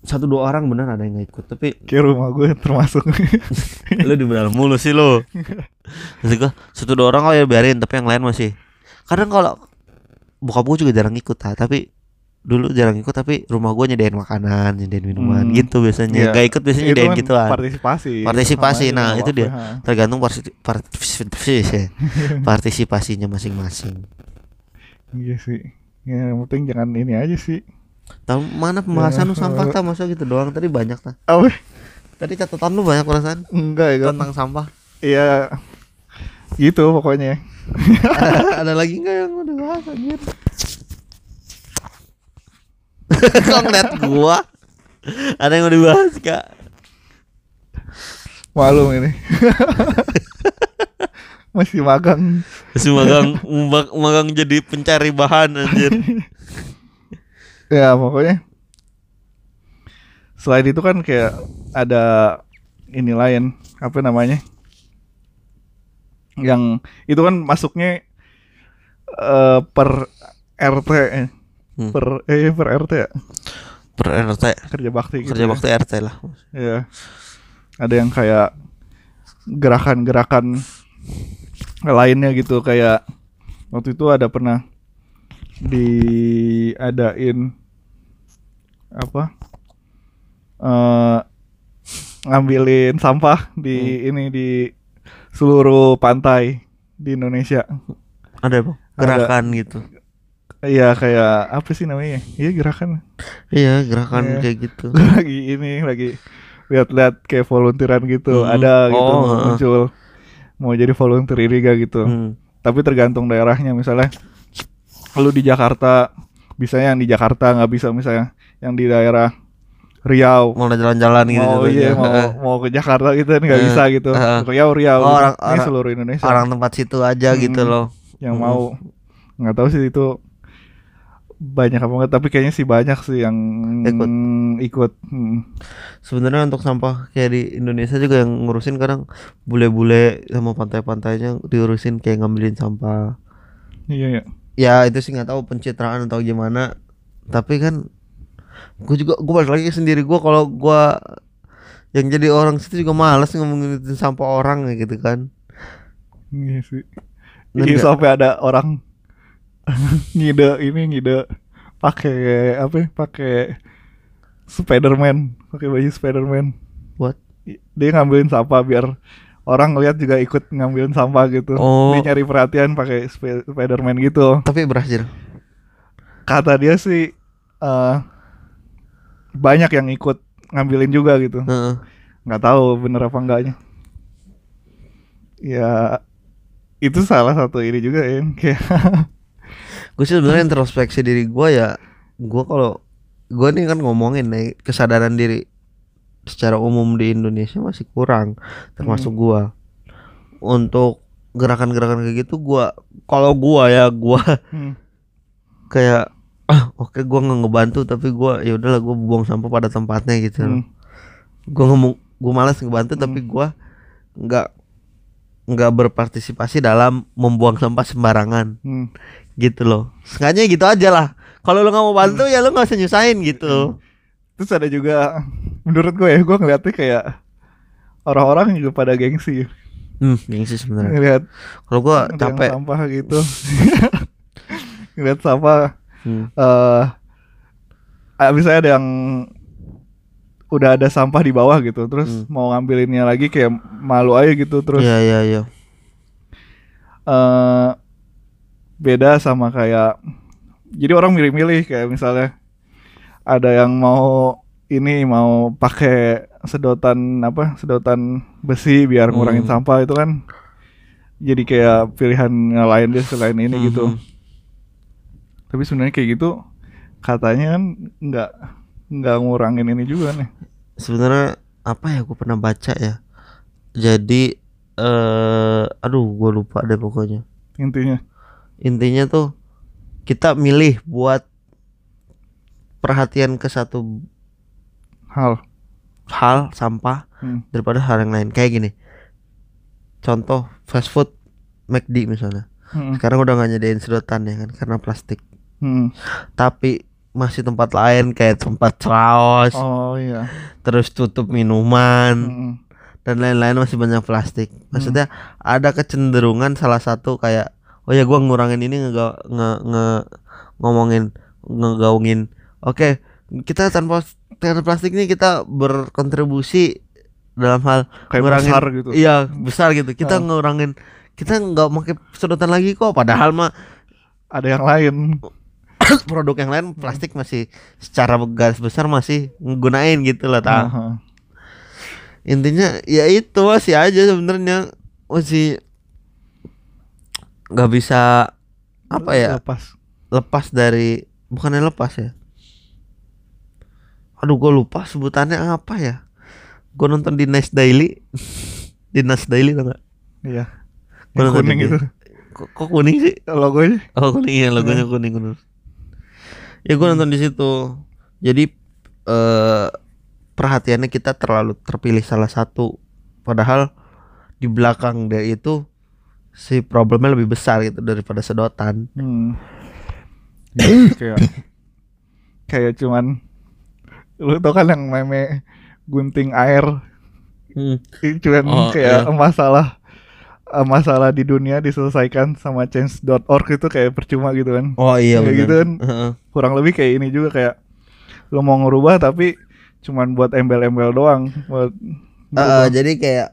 satu dua orang bener ada yang nggak ikut tapi Kayak rumah gue termasuk. lu di dalam mulu sih lu. Maksud gua satu dua orang kalau ya biarin tapi yang lain masih. Kadang kalau bokap gue juga jarang ikut ah, tapi dulu jarang ikut tapi rumah gue nyediain makanan nyediain minuman Hmm. gitu biasanya Iya. gak ikut biasanya nyediain kan gituan Partisipasi. Partisipasi, nah, itu dia. ha. tergantung parti- partisipasi partisipasinya masing-masing Iya sih. Ya, yang penting jangan ini aja sih. tahu mana pembahasan lu sampah tak masa gitu doang tadi banyak tak Apa? tadi catatan lu banyak perasaan Enggak ya kan? tentang sampah Iya. Gitu pokoknya. ada lagi nggak yang udah bahas anjir Kok ngeliat gua? Ada yang mau dibahas kak? Malum ini. Masih magang. Masih magang, mag- magang jadi pencari bahan anjir. Ya pokoknya selain itu kan kayak ada ini lain apa namanya yang itu kan masuknya eh, per RT eh, Hmm. per eh per RT ya Per RT, kerja bakti gitu kerja ya. bakti RT lah. Iya. Ada yang kayak gerakan-gerakan lainnya gitu kayak waktu itu ada pernah diadain apa eh ngambilin sampah di ini di seluruh pantai di Indonesia. Ada bang? Gerakan gitu. Iya kayak apa sih namanya? Iya gerakan. Iya, gerakan Iya. kayak gitu. Gue lagi ini lagi lihat-lihat kayak volunteeran gitu. Hmm. Ada gitu heeh. muncul mau jadi volunteer ini gak gitu. Hmm. Tapi tergantung daerahnya misalnya lu di Jakarta bisa yang di Jakarta nggak bisa misalnya yang di daerah Riau Mau jalan-jalan gitu. mau iya mau mau ke Jakarta gitu nggak Eh, bisa gitu eh. Riau Riau Oh, orang- ini orang- seluruh Indonesia Orang tempat situ aja gitu Hmm. loh. yang Mm. mau nggak tahu sih itu banyak apa enggak tapi kayaknya sih banyak sih yang Ikut. ikut Hmm. Sebenarnya untuk sampah kayak di Indonesia juga yang ngurusin kadang bule-bule sama pantai-pantainya diurusin kayak ngambilin sampah. iya iya Ya itu sih nggak tahu pencitraan atau gimana. Tapi kan gue juga gue balik lagi sendiri gue kalau gue yang jadi orang situ juga malas ngomongin sampah orang gitu kan. iya sih Iya, sampai ada orang ngide ini ngide. Pakai apa ya, pakai Spiderman. Pakai baju Spiderman. What? dia ngambilin sampah biar orang ngeliat juga ikut ngambilin sampah gitu. Oh. dia nyari perhatian pakai Sp- Spiderman gitu. Tapi berhasil. kata dia sih eh banyak yang ikut ngambilin juga gitu. Nggak tahu bener apa enggaknya. Ya itu salah satu ini juga ya kayak gue sih sebenarnya introspeksi diri gue ya gue kalau gue nih kan ngomongin nih kesadaran diri secara umum di Indonesia masih kurang termasuk gue untuk gerakan-gerakan kayak gitu gue kalau gue ya gue hmm, kayak ah oke gue nggak ngebantu tapi gue ya udahlah gue buang sampah pada tempatnya gitu. Hmm, gue ngomong gue malas ngebantu Hmm. tapi gue nggak nggak berpartisipasi dalam membuang sampah sembarangan. Hmm. gitu loh. Sengaja gitu aja lah. Kalau lu nggak mau bantu ya lu nggak usah nyusahin gitu. Terus ada juga menurut gue ya gue ngeliatnya kayak orang-orang juga pada gengsi. Hmm gengsi sebenarnya. Ngeliat kalau yang capek. sampah gitu. Ngeliat sampah hmm. ah, misalnya ada yang udah ada sampah di bawah gitu terus Hmm. mau ngambilinnya lagi kayak malu aja gitu terus iya iya iya eh beda sama kayak jadi orang milih-milih kayak misalnya ada yang mau ini mau pakai sedotan apa sedotan besi biar ngurangin Hmm. sampah itu kan jadi kayak pilihan yang lain deh selain ini gitu Mhm. tapi sebenarnya kayak gitu katanya kan nggak nggak ngurangin ini juga nih. Sebenarnya apa ya gua pernah baca ya. Jadi eh aduh gua lupa deh pokoknya. Intinya? Intinya tuh kita milih buat perhatian ke satu hal. hal sampah Hmm. daripada hal yang lain. Kayak gini. Contoh fast food McD misalnya. Hmm. sekarang udah nggak nyediain sedotan ya kan karena plastik. Hmm. tapi masih tempat lain kayak tempat saus oh iya. terus tutup minuman Hmm. dan lain-lain masih banyak plastik. Maksudnya ada kecenderungan salah satu kayak oh ya gua ngurangin ini nge, nge, nge- ngomongin ngegaungin. Oke kita tanpa tanpa plastik ini kita berkontribusi dalam hal kayak ngurangin- besar gitu. iya besar gitu. Kita Ah. ngurangin kita nggak pakai sedotan lagi kok padahal mah ada yang lain produk yang lain plastik masih secara garis besar masih nggunain gitu lah ta. Aha. intinya ya itu masih aja sebenarnya. Masih nggak bisa apa ya lepas. lepas dari bukannya lepas ya? Aduh gue lupa sebutannya apa ya? Gue nonton di Nice Daily. Di Nice Daily tau gak Iya. Yang nonton kuning itu. Kok, kok kuning sih? Logonya. oh kuning ya logonya kuning kuning ya gue nonton di situ. Jadi eh perhatiannya kita terlalu terpilih salah satu. Padahal di belakang dia itu si problemnya lebih besar gitu daripada sedotan. Hmm. kayak kayak cuman lu tau kan yang meme gunting air? Itu cuman Oh, kayak iya. masalah eh, masalah di dunia diselesaikan sama change.org itu kayak percuma gitu kan oh iya Kayak bener. gitu kan. Heeh. kurang lebih kayak ini juga kayak lu mau ngerubah tapi cuman buat embel-embel doang buat eh, jadi kayak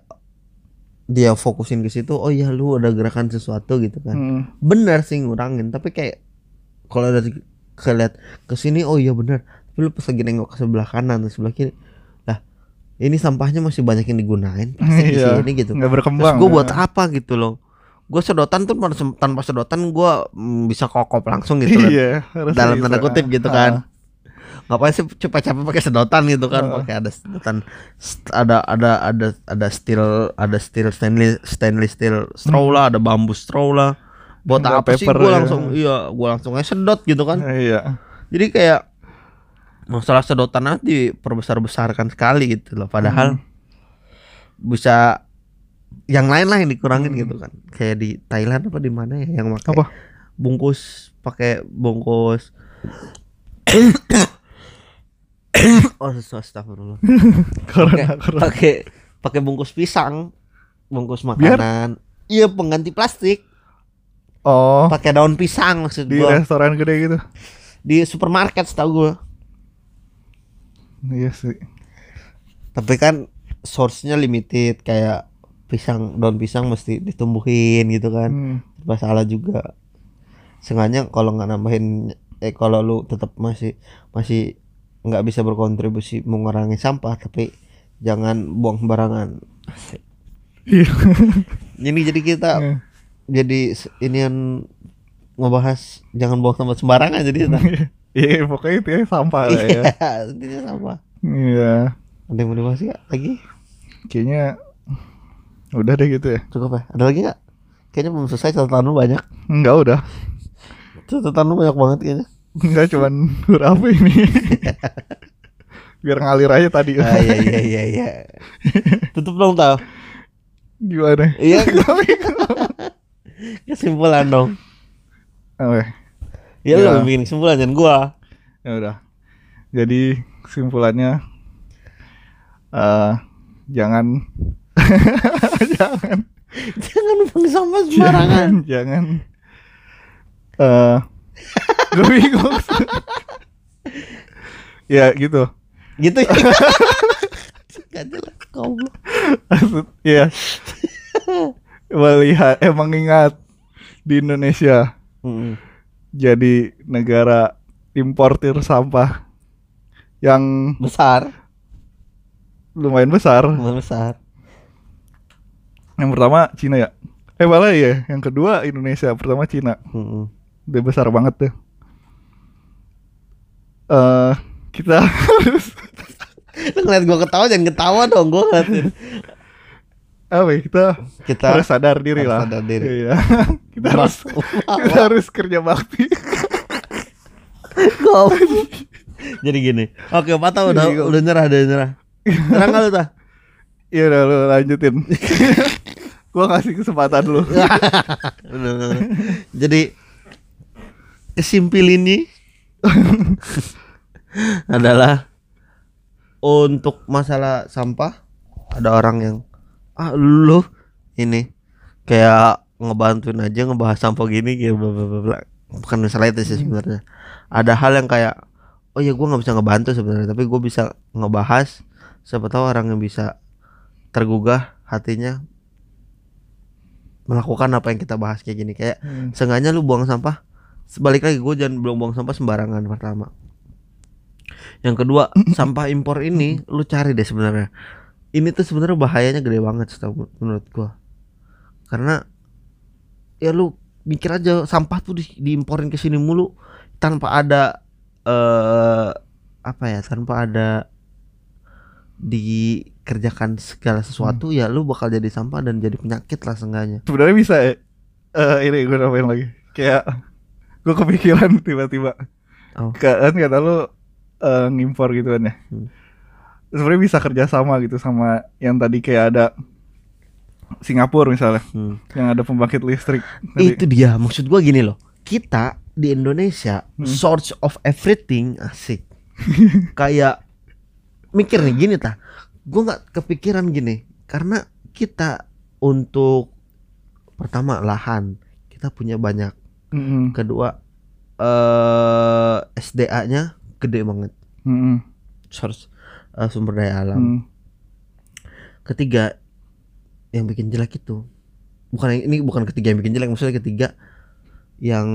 dia fokusin ke situ oh iya lu ada gerakan sesuatu gitu kan Hmm. benar sih ngurangin tapi kayak kalau dari keliat ke sini oh iya benar tapi lu pas lagi nengok ke sebelah kanan atau sebelah kiri ini sampahnya masih banyak yang digunain pasti di Iya, sini gitu. nggak terus berkembang gue buat ya. apa gitu loh? Gue sedotan tuh tanpa sedotan gue bisa kokop langsung gitu iya dalam tanda kutip gitu Ah. kan. Ngapain sih capek-capek pakai sedotan gitu kan? Ah. pakai ada sedotan ada ada ada ada steel ada steel stainless stainless steel straw lah ada bambu straw lah. Buat apa sih gue ya. langsung? Iya gue langsung aja sedot gitu kan. Iya. Jadi kayak masalah sedotan nanti perbesar besarkan sekali gitu loh. Padahal Hmm. bisa yang lain lah yang dikurangin Hmm. gitu kan. Kayak di Thailand apa di mana ya yang pakai Apa? bungkus pakai bungkus. Oh astagfirullah. Pakai pakai pakai bungkus pisang bungkus makanan. Iya pengganti plastik. Oh. Pakai daun pisang maksud di gua. restoran gede gitu? Di supermarket setahu gua iya sih tapi kan source-nya limited kayak pisang daun pisang mesti ditumbuhin gitu kan Hmm. serba salah juga sengaja kalau nggak nambahin eh kalau lu tetap masih masih nggak bisa berkontribusi mengurangi sampah tapi jangan buang sembarangan. Iya. ini jadi kita Iya. jadi s- inian ngebahas jangan buang sampah sembarangan jadi kita Iya, pokoknya itu ya sampah lah ya. iya sampah Iya. ada yang mau dibahas nggak lagi Kayaknya udah deh gitu ya. cukup ya ada lagi nggak kayaknya belum selesai catatan lu banyak Enggak udah. catatan lu banyak banget kayaknya Enggak cuman berapa ini. Biar ngalir aja tadi. ah, iya iya iya iya tutup dong tau Gimana? iya kesimpulan dong Oke. Ya Ya. lu bikin kesimpulan jangan gua Ya udah. Jadi kesimpulannya eh jangan jangan jangan buang sampah sembarangan jangan jangan eh gue bingung ya gitu gitu ya Gak jelas goblok. ya melihat eh mengingat di Indonesia Mm-mm. Jadi negara importir sampah yang besar. Lumayan besar. Besar. Yang pertama Cina ya. Eh malah ya yang kedua Indonesia. Pertama Cina. Mm-mm. udah besar banget tuh. Eh kita harus ngeliat gua ketawa jangan ketawa dong. Gua ngeliatin apa ya, kita kita harus sadar diri harus lah. sadar diri. iya. Kita harus kita harus kerja bakti. Jadi gini oke patah udah Iya. udah nyerah udah nyerah. Nyerah nggak lu tah? Ya udah lu lanjutin. Gua ngasih kesempatan lu. Jadi kesimpil ini adalah untuk masalah sampah. Ada orang yang ah lu ini kayak ngebantuin aja ngebahas sampah gini gitu bla bla bla bukan masalah itu sih sebenarnya. Ada hal yang kayak oh ya gua nggak bisa ngebantu sebenarnya tapi gue bisa ngebahas. Siapa tahu orang yang bisa tergugah hatinya melakukan apa yang kita bahas kayak gini. Kayak Hmm. Seenggaknya lu buang sampah Sebalik lagi gue jangan belum buang sampah sembarangan pertama. Yang kedua Sampah impor ini Lu cari deh sebenarnya Ini tuh sebenarnya bahayanya gede banget setahu menurut gue Karena Ya lu mikir aja Sampah tuh di, diimporin ke sini mulu Tanpa ada eh apa ya tanpa ada dikerjakan segala sesuatu ya lu bakal jadi sampah dan jadi penyakit lah seenggaknya Sebenarnya bisa ya. Eh ini gue nambahin lagi. Kayak gue kepikiran tiba-tiba. Oh. Kan kata lu eh, ngimpor gitu kan ya. Hmm. Sebenarnya bisa kerja sama gitu sama yang tadi kayak ada Singapura misalnya Hmm. yang ada pembangkit listrik. Tadi. Itu dia maksud gua gini loh. Kita di Indonesia Hmm. source of everything asik. Kayak mikir nih gini tah. Gua nggak kepikiran gini karena kita untuk pertama lahan kita punya banyak. Mm-mm. Kedua eh SDA-nya gede banget. Mm-mm. Source eh, sumber daya alam. Mm. Ketiga yang bikin jelek itu bukan ini bukan ketiga yang bikin jelek maksudnya ketiga yang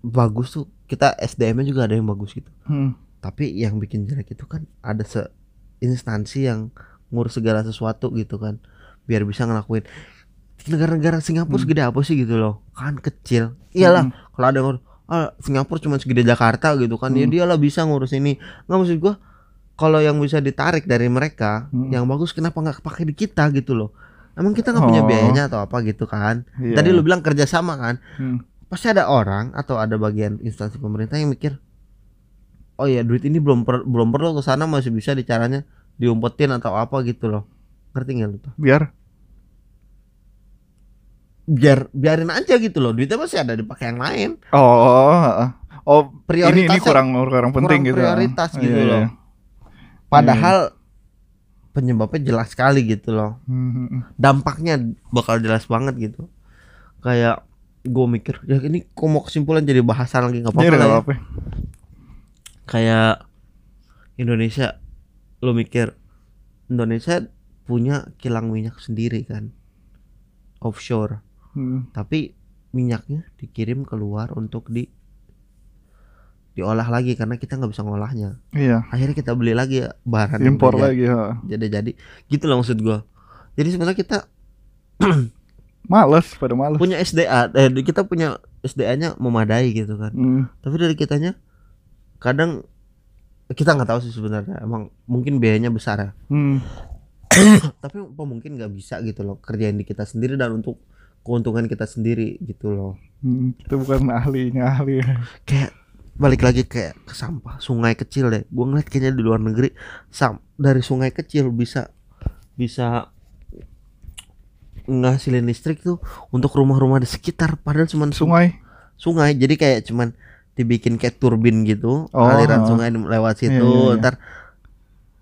bagus tuh kita SDM-nya juga ada yang bagus gitu Mm. tapi yang bikin jelek itu kan ada se instansi yang ngurus segala sesuatu gitu kan biar bisa ngelakuin negara-negara Singapura Hmm. segede apa sih gitu loh kan kecil iyalah Mm. kalau ada yang ngurus, ah Singapura cuma segede Jakarta gitu kan ya Hmm. dialah bisa ngurus ini nggak maksud gua kalau yang bisa ditarik dari mereka Hmm. yang bagus kenapa nggak kepake di kita gitu loh emang kita nggak punya Oh. biayanya atau apa gitu kan Iya. tadi lu bilang kerjasama kan Mm. pasti ada orang atau ada bagian instansi pemerintah yang mikir oh ya duit ini belum per- belum perlu ke sana masih bisa di caranya diumpetin atau apa gitu loh ngerti nggak lu tuh biar biar biarin aja gitu loh duitnya masih ada dipakai yang lain oh heeh. oh ini prioritasnya ini kurang kurang penting kurang gitu prioritas Oh, gitu iya, loh iya. Padahal penyebabnya jelas sekali gitu loh Mhm. dampaknya bakal jelas banget gitu kayak gue mikir ya ini kok mau kesimpulan jadi bahasan lagi nggak Iya, apa-apa lah ya. apa-apa. kayak Indonesia lo mikir Indonesia punya kilang minyak sendiri kan offshore Hmm. tapi minyaknya dikirim keluar untuk di diolah lagi karena kita nggak bisa ngolahnya Iya, akhirnya kita beli lagi ya bahan yang impor lagi ha. jadi jadi gitu loh maksud gua jadi sebenarnya kita Males, pada males. punya SDA eh kita punya SDA-nya memadai gitu kan Hmm. tapi dari kitanya kadang kita nggak tahu sih sebenarnya emang mungkin biayanya besar ya Hmm. tapi apa mungkin nggak bisa gitu loh kerjain di kita sendiri dan untuk keuntungan kita sendiri gitu loh Hmm, Kita bukan ahlinya ahli. kayak balik lagi kayak ke sampah sungai kecil deh gua ngeliat kayaknya di luar negeri sam dari sungai kecil bisa bisa ngasilin listrik tuh untuk rumah-rumah di sekitar padahal cuman sungai Sungai. jadi kayak cuman dibikin kayak turbin gitu Oh, aliran oh. sungai lewat situ Iya, iya, iya. ntar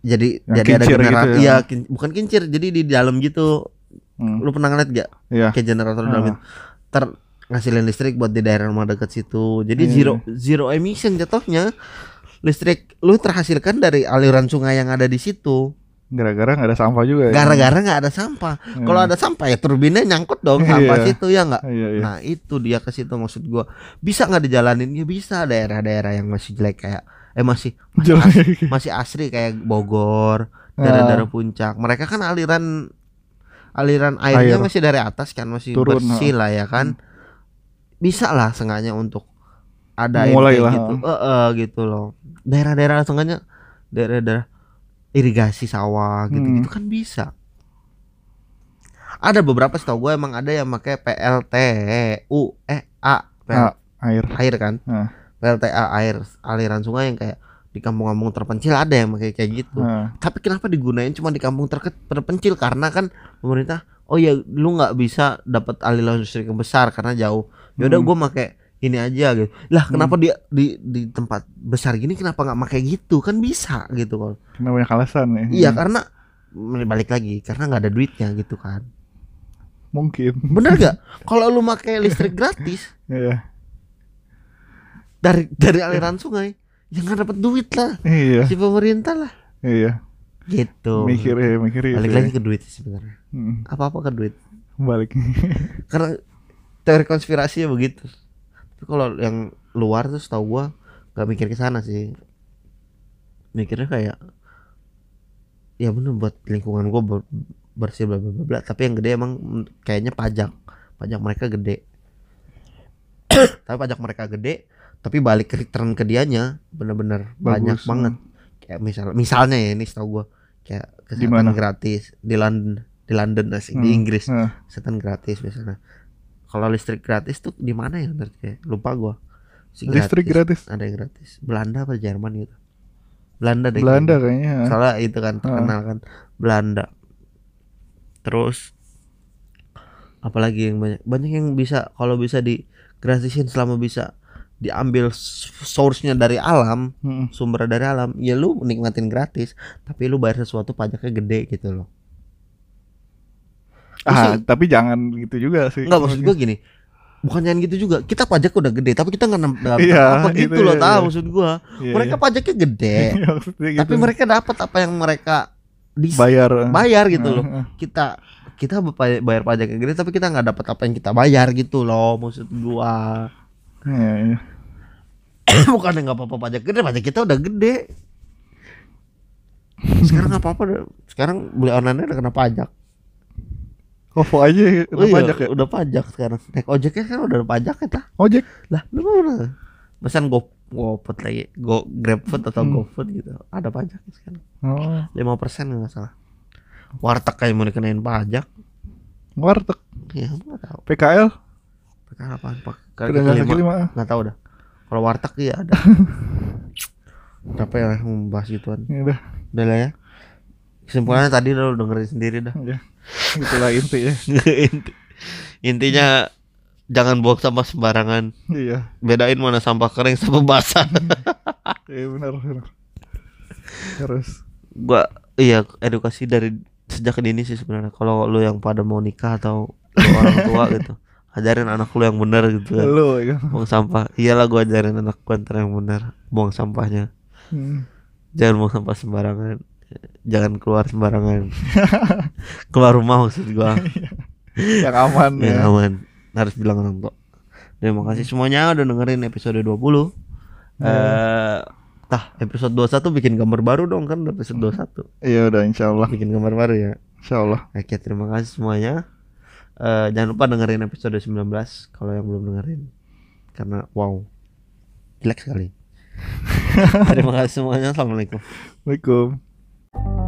jadi Yang jadi ada kincir gitu generator ya. iya kin- bukan kincir jadi di dalam gitu Hmm. lu pernah ngeliat gak Iya. kayak generator di dalam Ah. itu ntar ngasilin listrik buat di daerah rumah dekat situ jadi Iya, zero zero emission jatuhnya listrik lu terhasilkan dari aliran sungai yang ada di situ Gara-gara nggak ada sampah juga ya. gara-gara nggak ada sampah Hmm. kalau ada sampah ya turbinnya nyangkut dong Iya. sampah situ ya nggak Iya, iya. Nah itu dia ke situ maksud gua bisa nggak dijalanin ya bisa daerah-daerah yang masih jelek kayak eh masih masih, as- Jelek. masih asri kayak Bogor Ah. daerah-daerah puncak mereka kan aliran aliran airnya Air. masih dari atas kan masih Turun, bersih lah ya kan bisa lah sengaja untuk ada Mulai lah, gitu. Eh, eh, gitu loh. Daerah-daerah sengaja daerah-daerah irigasi sawah gitu-gitu Hmm. kan bisa. Ada beberapa setahu gue emang ada yang pakai PLTU eh A PL- Ah, air. air kan? Ah. PLTA air aliran sungai yang kayak di kampung-kampung terpencil ada yang pakai kayak gitu. Tapi kenapa digunain cuma di kampung terke- terpencil? Karena kan pemerintah oh ya lu nggak bisa dapat aliran listrik yang besar karena jauh yaudah Hmm. gue make ini aja gitu lah kenapa dia di di tempat besar gini kenapa nggak make gitu kan bisa gitu kan Karena banyak alasan ya. iya Hmm. karena balik lagi karena nggak ada duitnya gitu kan Mungkin. bener gak kalau lu make listrik gratis Iya. dari dari aliran sungai ya nggak dapat duit lah Iya. si pemerintah lah Iya. gitu Mikir ya, mikir ya. balik lagi ke duit sebenarnya Hmm. apa apa ke duit Balik. karena teori konspirasi ya begitu. Tapi kalau yang luar tuh setahu gua nggak mikir ke sana sih. Mikirnya kayak ya bener buat lingkungan gua ber- bersih bla bla bla tapi yang gede emang kayaknya pajak. Pajak mereka gede. Tapi pajak mereka gede tapi balik ke return ke dianya bener-bener banyak Bagus, banget. Kayak misal misalnya ya ini setahu gua kayak Di kesehatan mana? gratis di London di London di Hmm, Inggris. nah. kesehatan gratis misalnya kalau listrik gratis tuh di mana ya? Berarti kayak lupa gua. Si Listrik gratis. ada yang gratis. Belanda apa Jerman gitu. Belanda deh Belanda kayaknya. kayaknya. soalnya itu kan terkenal kan. Belanda. Terus apalagi yang banyak? Banyak yang bisa kalau bisa di gratisin selama bisa diambil source-nya dari alam Mm. sumber dari alam ya lu nikmatin gratis. Tapi lu bayar sesuatu pajaknya gede gitu loh Ah, Maksud- tapi jangan gitu juga sih. Enggak maksud gua gini bukan jangan gitu juga kita pajak udah gede tapi kita nggak dapat Iya, apa itu gitu loh iya, tahu iya. maksud gua Iya, mereka iya. pajaknya gede Maksudnya gitu. tapi mereka dapat apa yang mereka dis- bayar bayar gitu loh kita kita bayar, bayar pajak yang gede tapi kita nggak dapat apa yang kita bayar gitu loh maksud gua Iya, iya. bukan nggak apa-apa pajak gede pajak kita udah gede sekarang nggak apa-apa dah. sekarang beli online udah kena pajak OVO aja ya, Oh iya, pajak ya. udah pajak sekarang naik ojeknya kan udah pajak ya tah Ojek. lah lu mana pesan go GoFood lagi go GrabFood atau Hmm. GoFood gitu ada pajaknya sekarang Oh, lima persen nggak salah warteg kayak mau dikenain pajak warteg. ya nggak tahu PKL. Sekarang apaan pak? Kaki lima. Nggak tahu dah. Kalau warteg iya ada. Berapa ya membahas gituan? Ya udah. Udah lah ya. Kesimpulannya tadi lo dengerin sendiri dah. Ya. Itulah inti ya. Inti- Intinya jangan buang sampah sembarangan. Iya. Bedain mana sampah kering sama basah. Iya benar benar. Harus. Gua iya edukasi dari sejak dini sih sebenarnya. Kalau lu yang pada mau nikah atau orang tua gitu, ajarin anak lu yang benar gitu kan. Lu ya. Buang sampah. Iyalah gua ajarin anak gua yang benar buang sampahnya. Hmm. jangan buang sampah sembarangan jangan keluar sembarangan. Keluar rumah maksud gua. Yang aman yang ya. aman. Harus bilang orang tua. Terima kasih semuanya udah dengerin episode 20 eh tah episode 21 bikin gambar baru dong kan udah episode 21 Iya udah insya Allah. bikin gambar baru ya. Insya Allah. oke terima kasih semuanya. Eh jangan lupa dengerin episode 19 kalau yang belum dengerin. Karena wow. Jelek sekali. Terima kasih semuanya. Assalamualaikum. Waalaikumsalam. Thank you.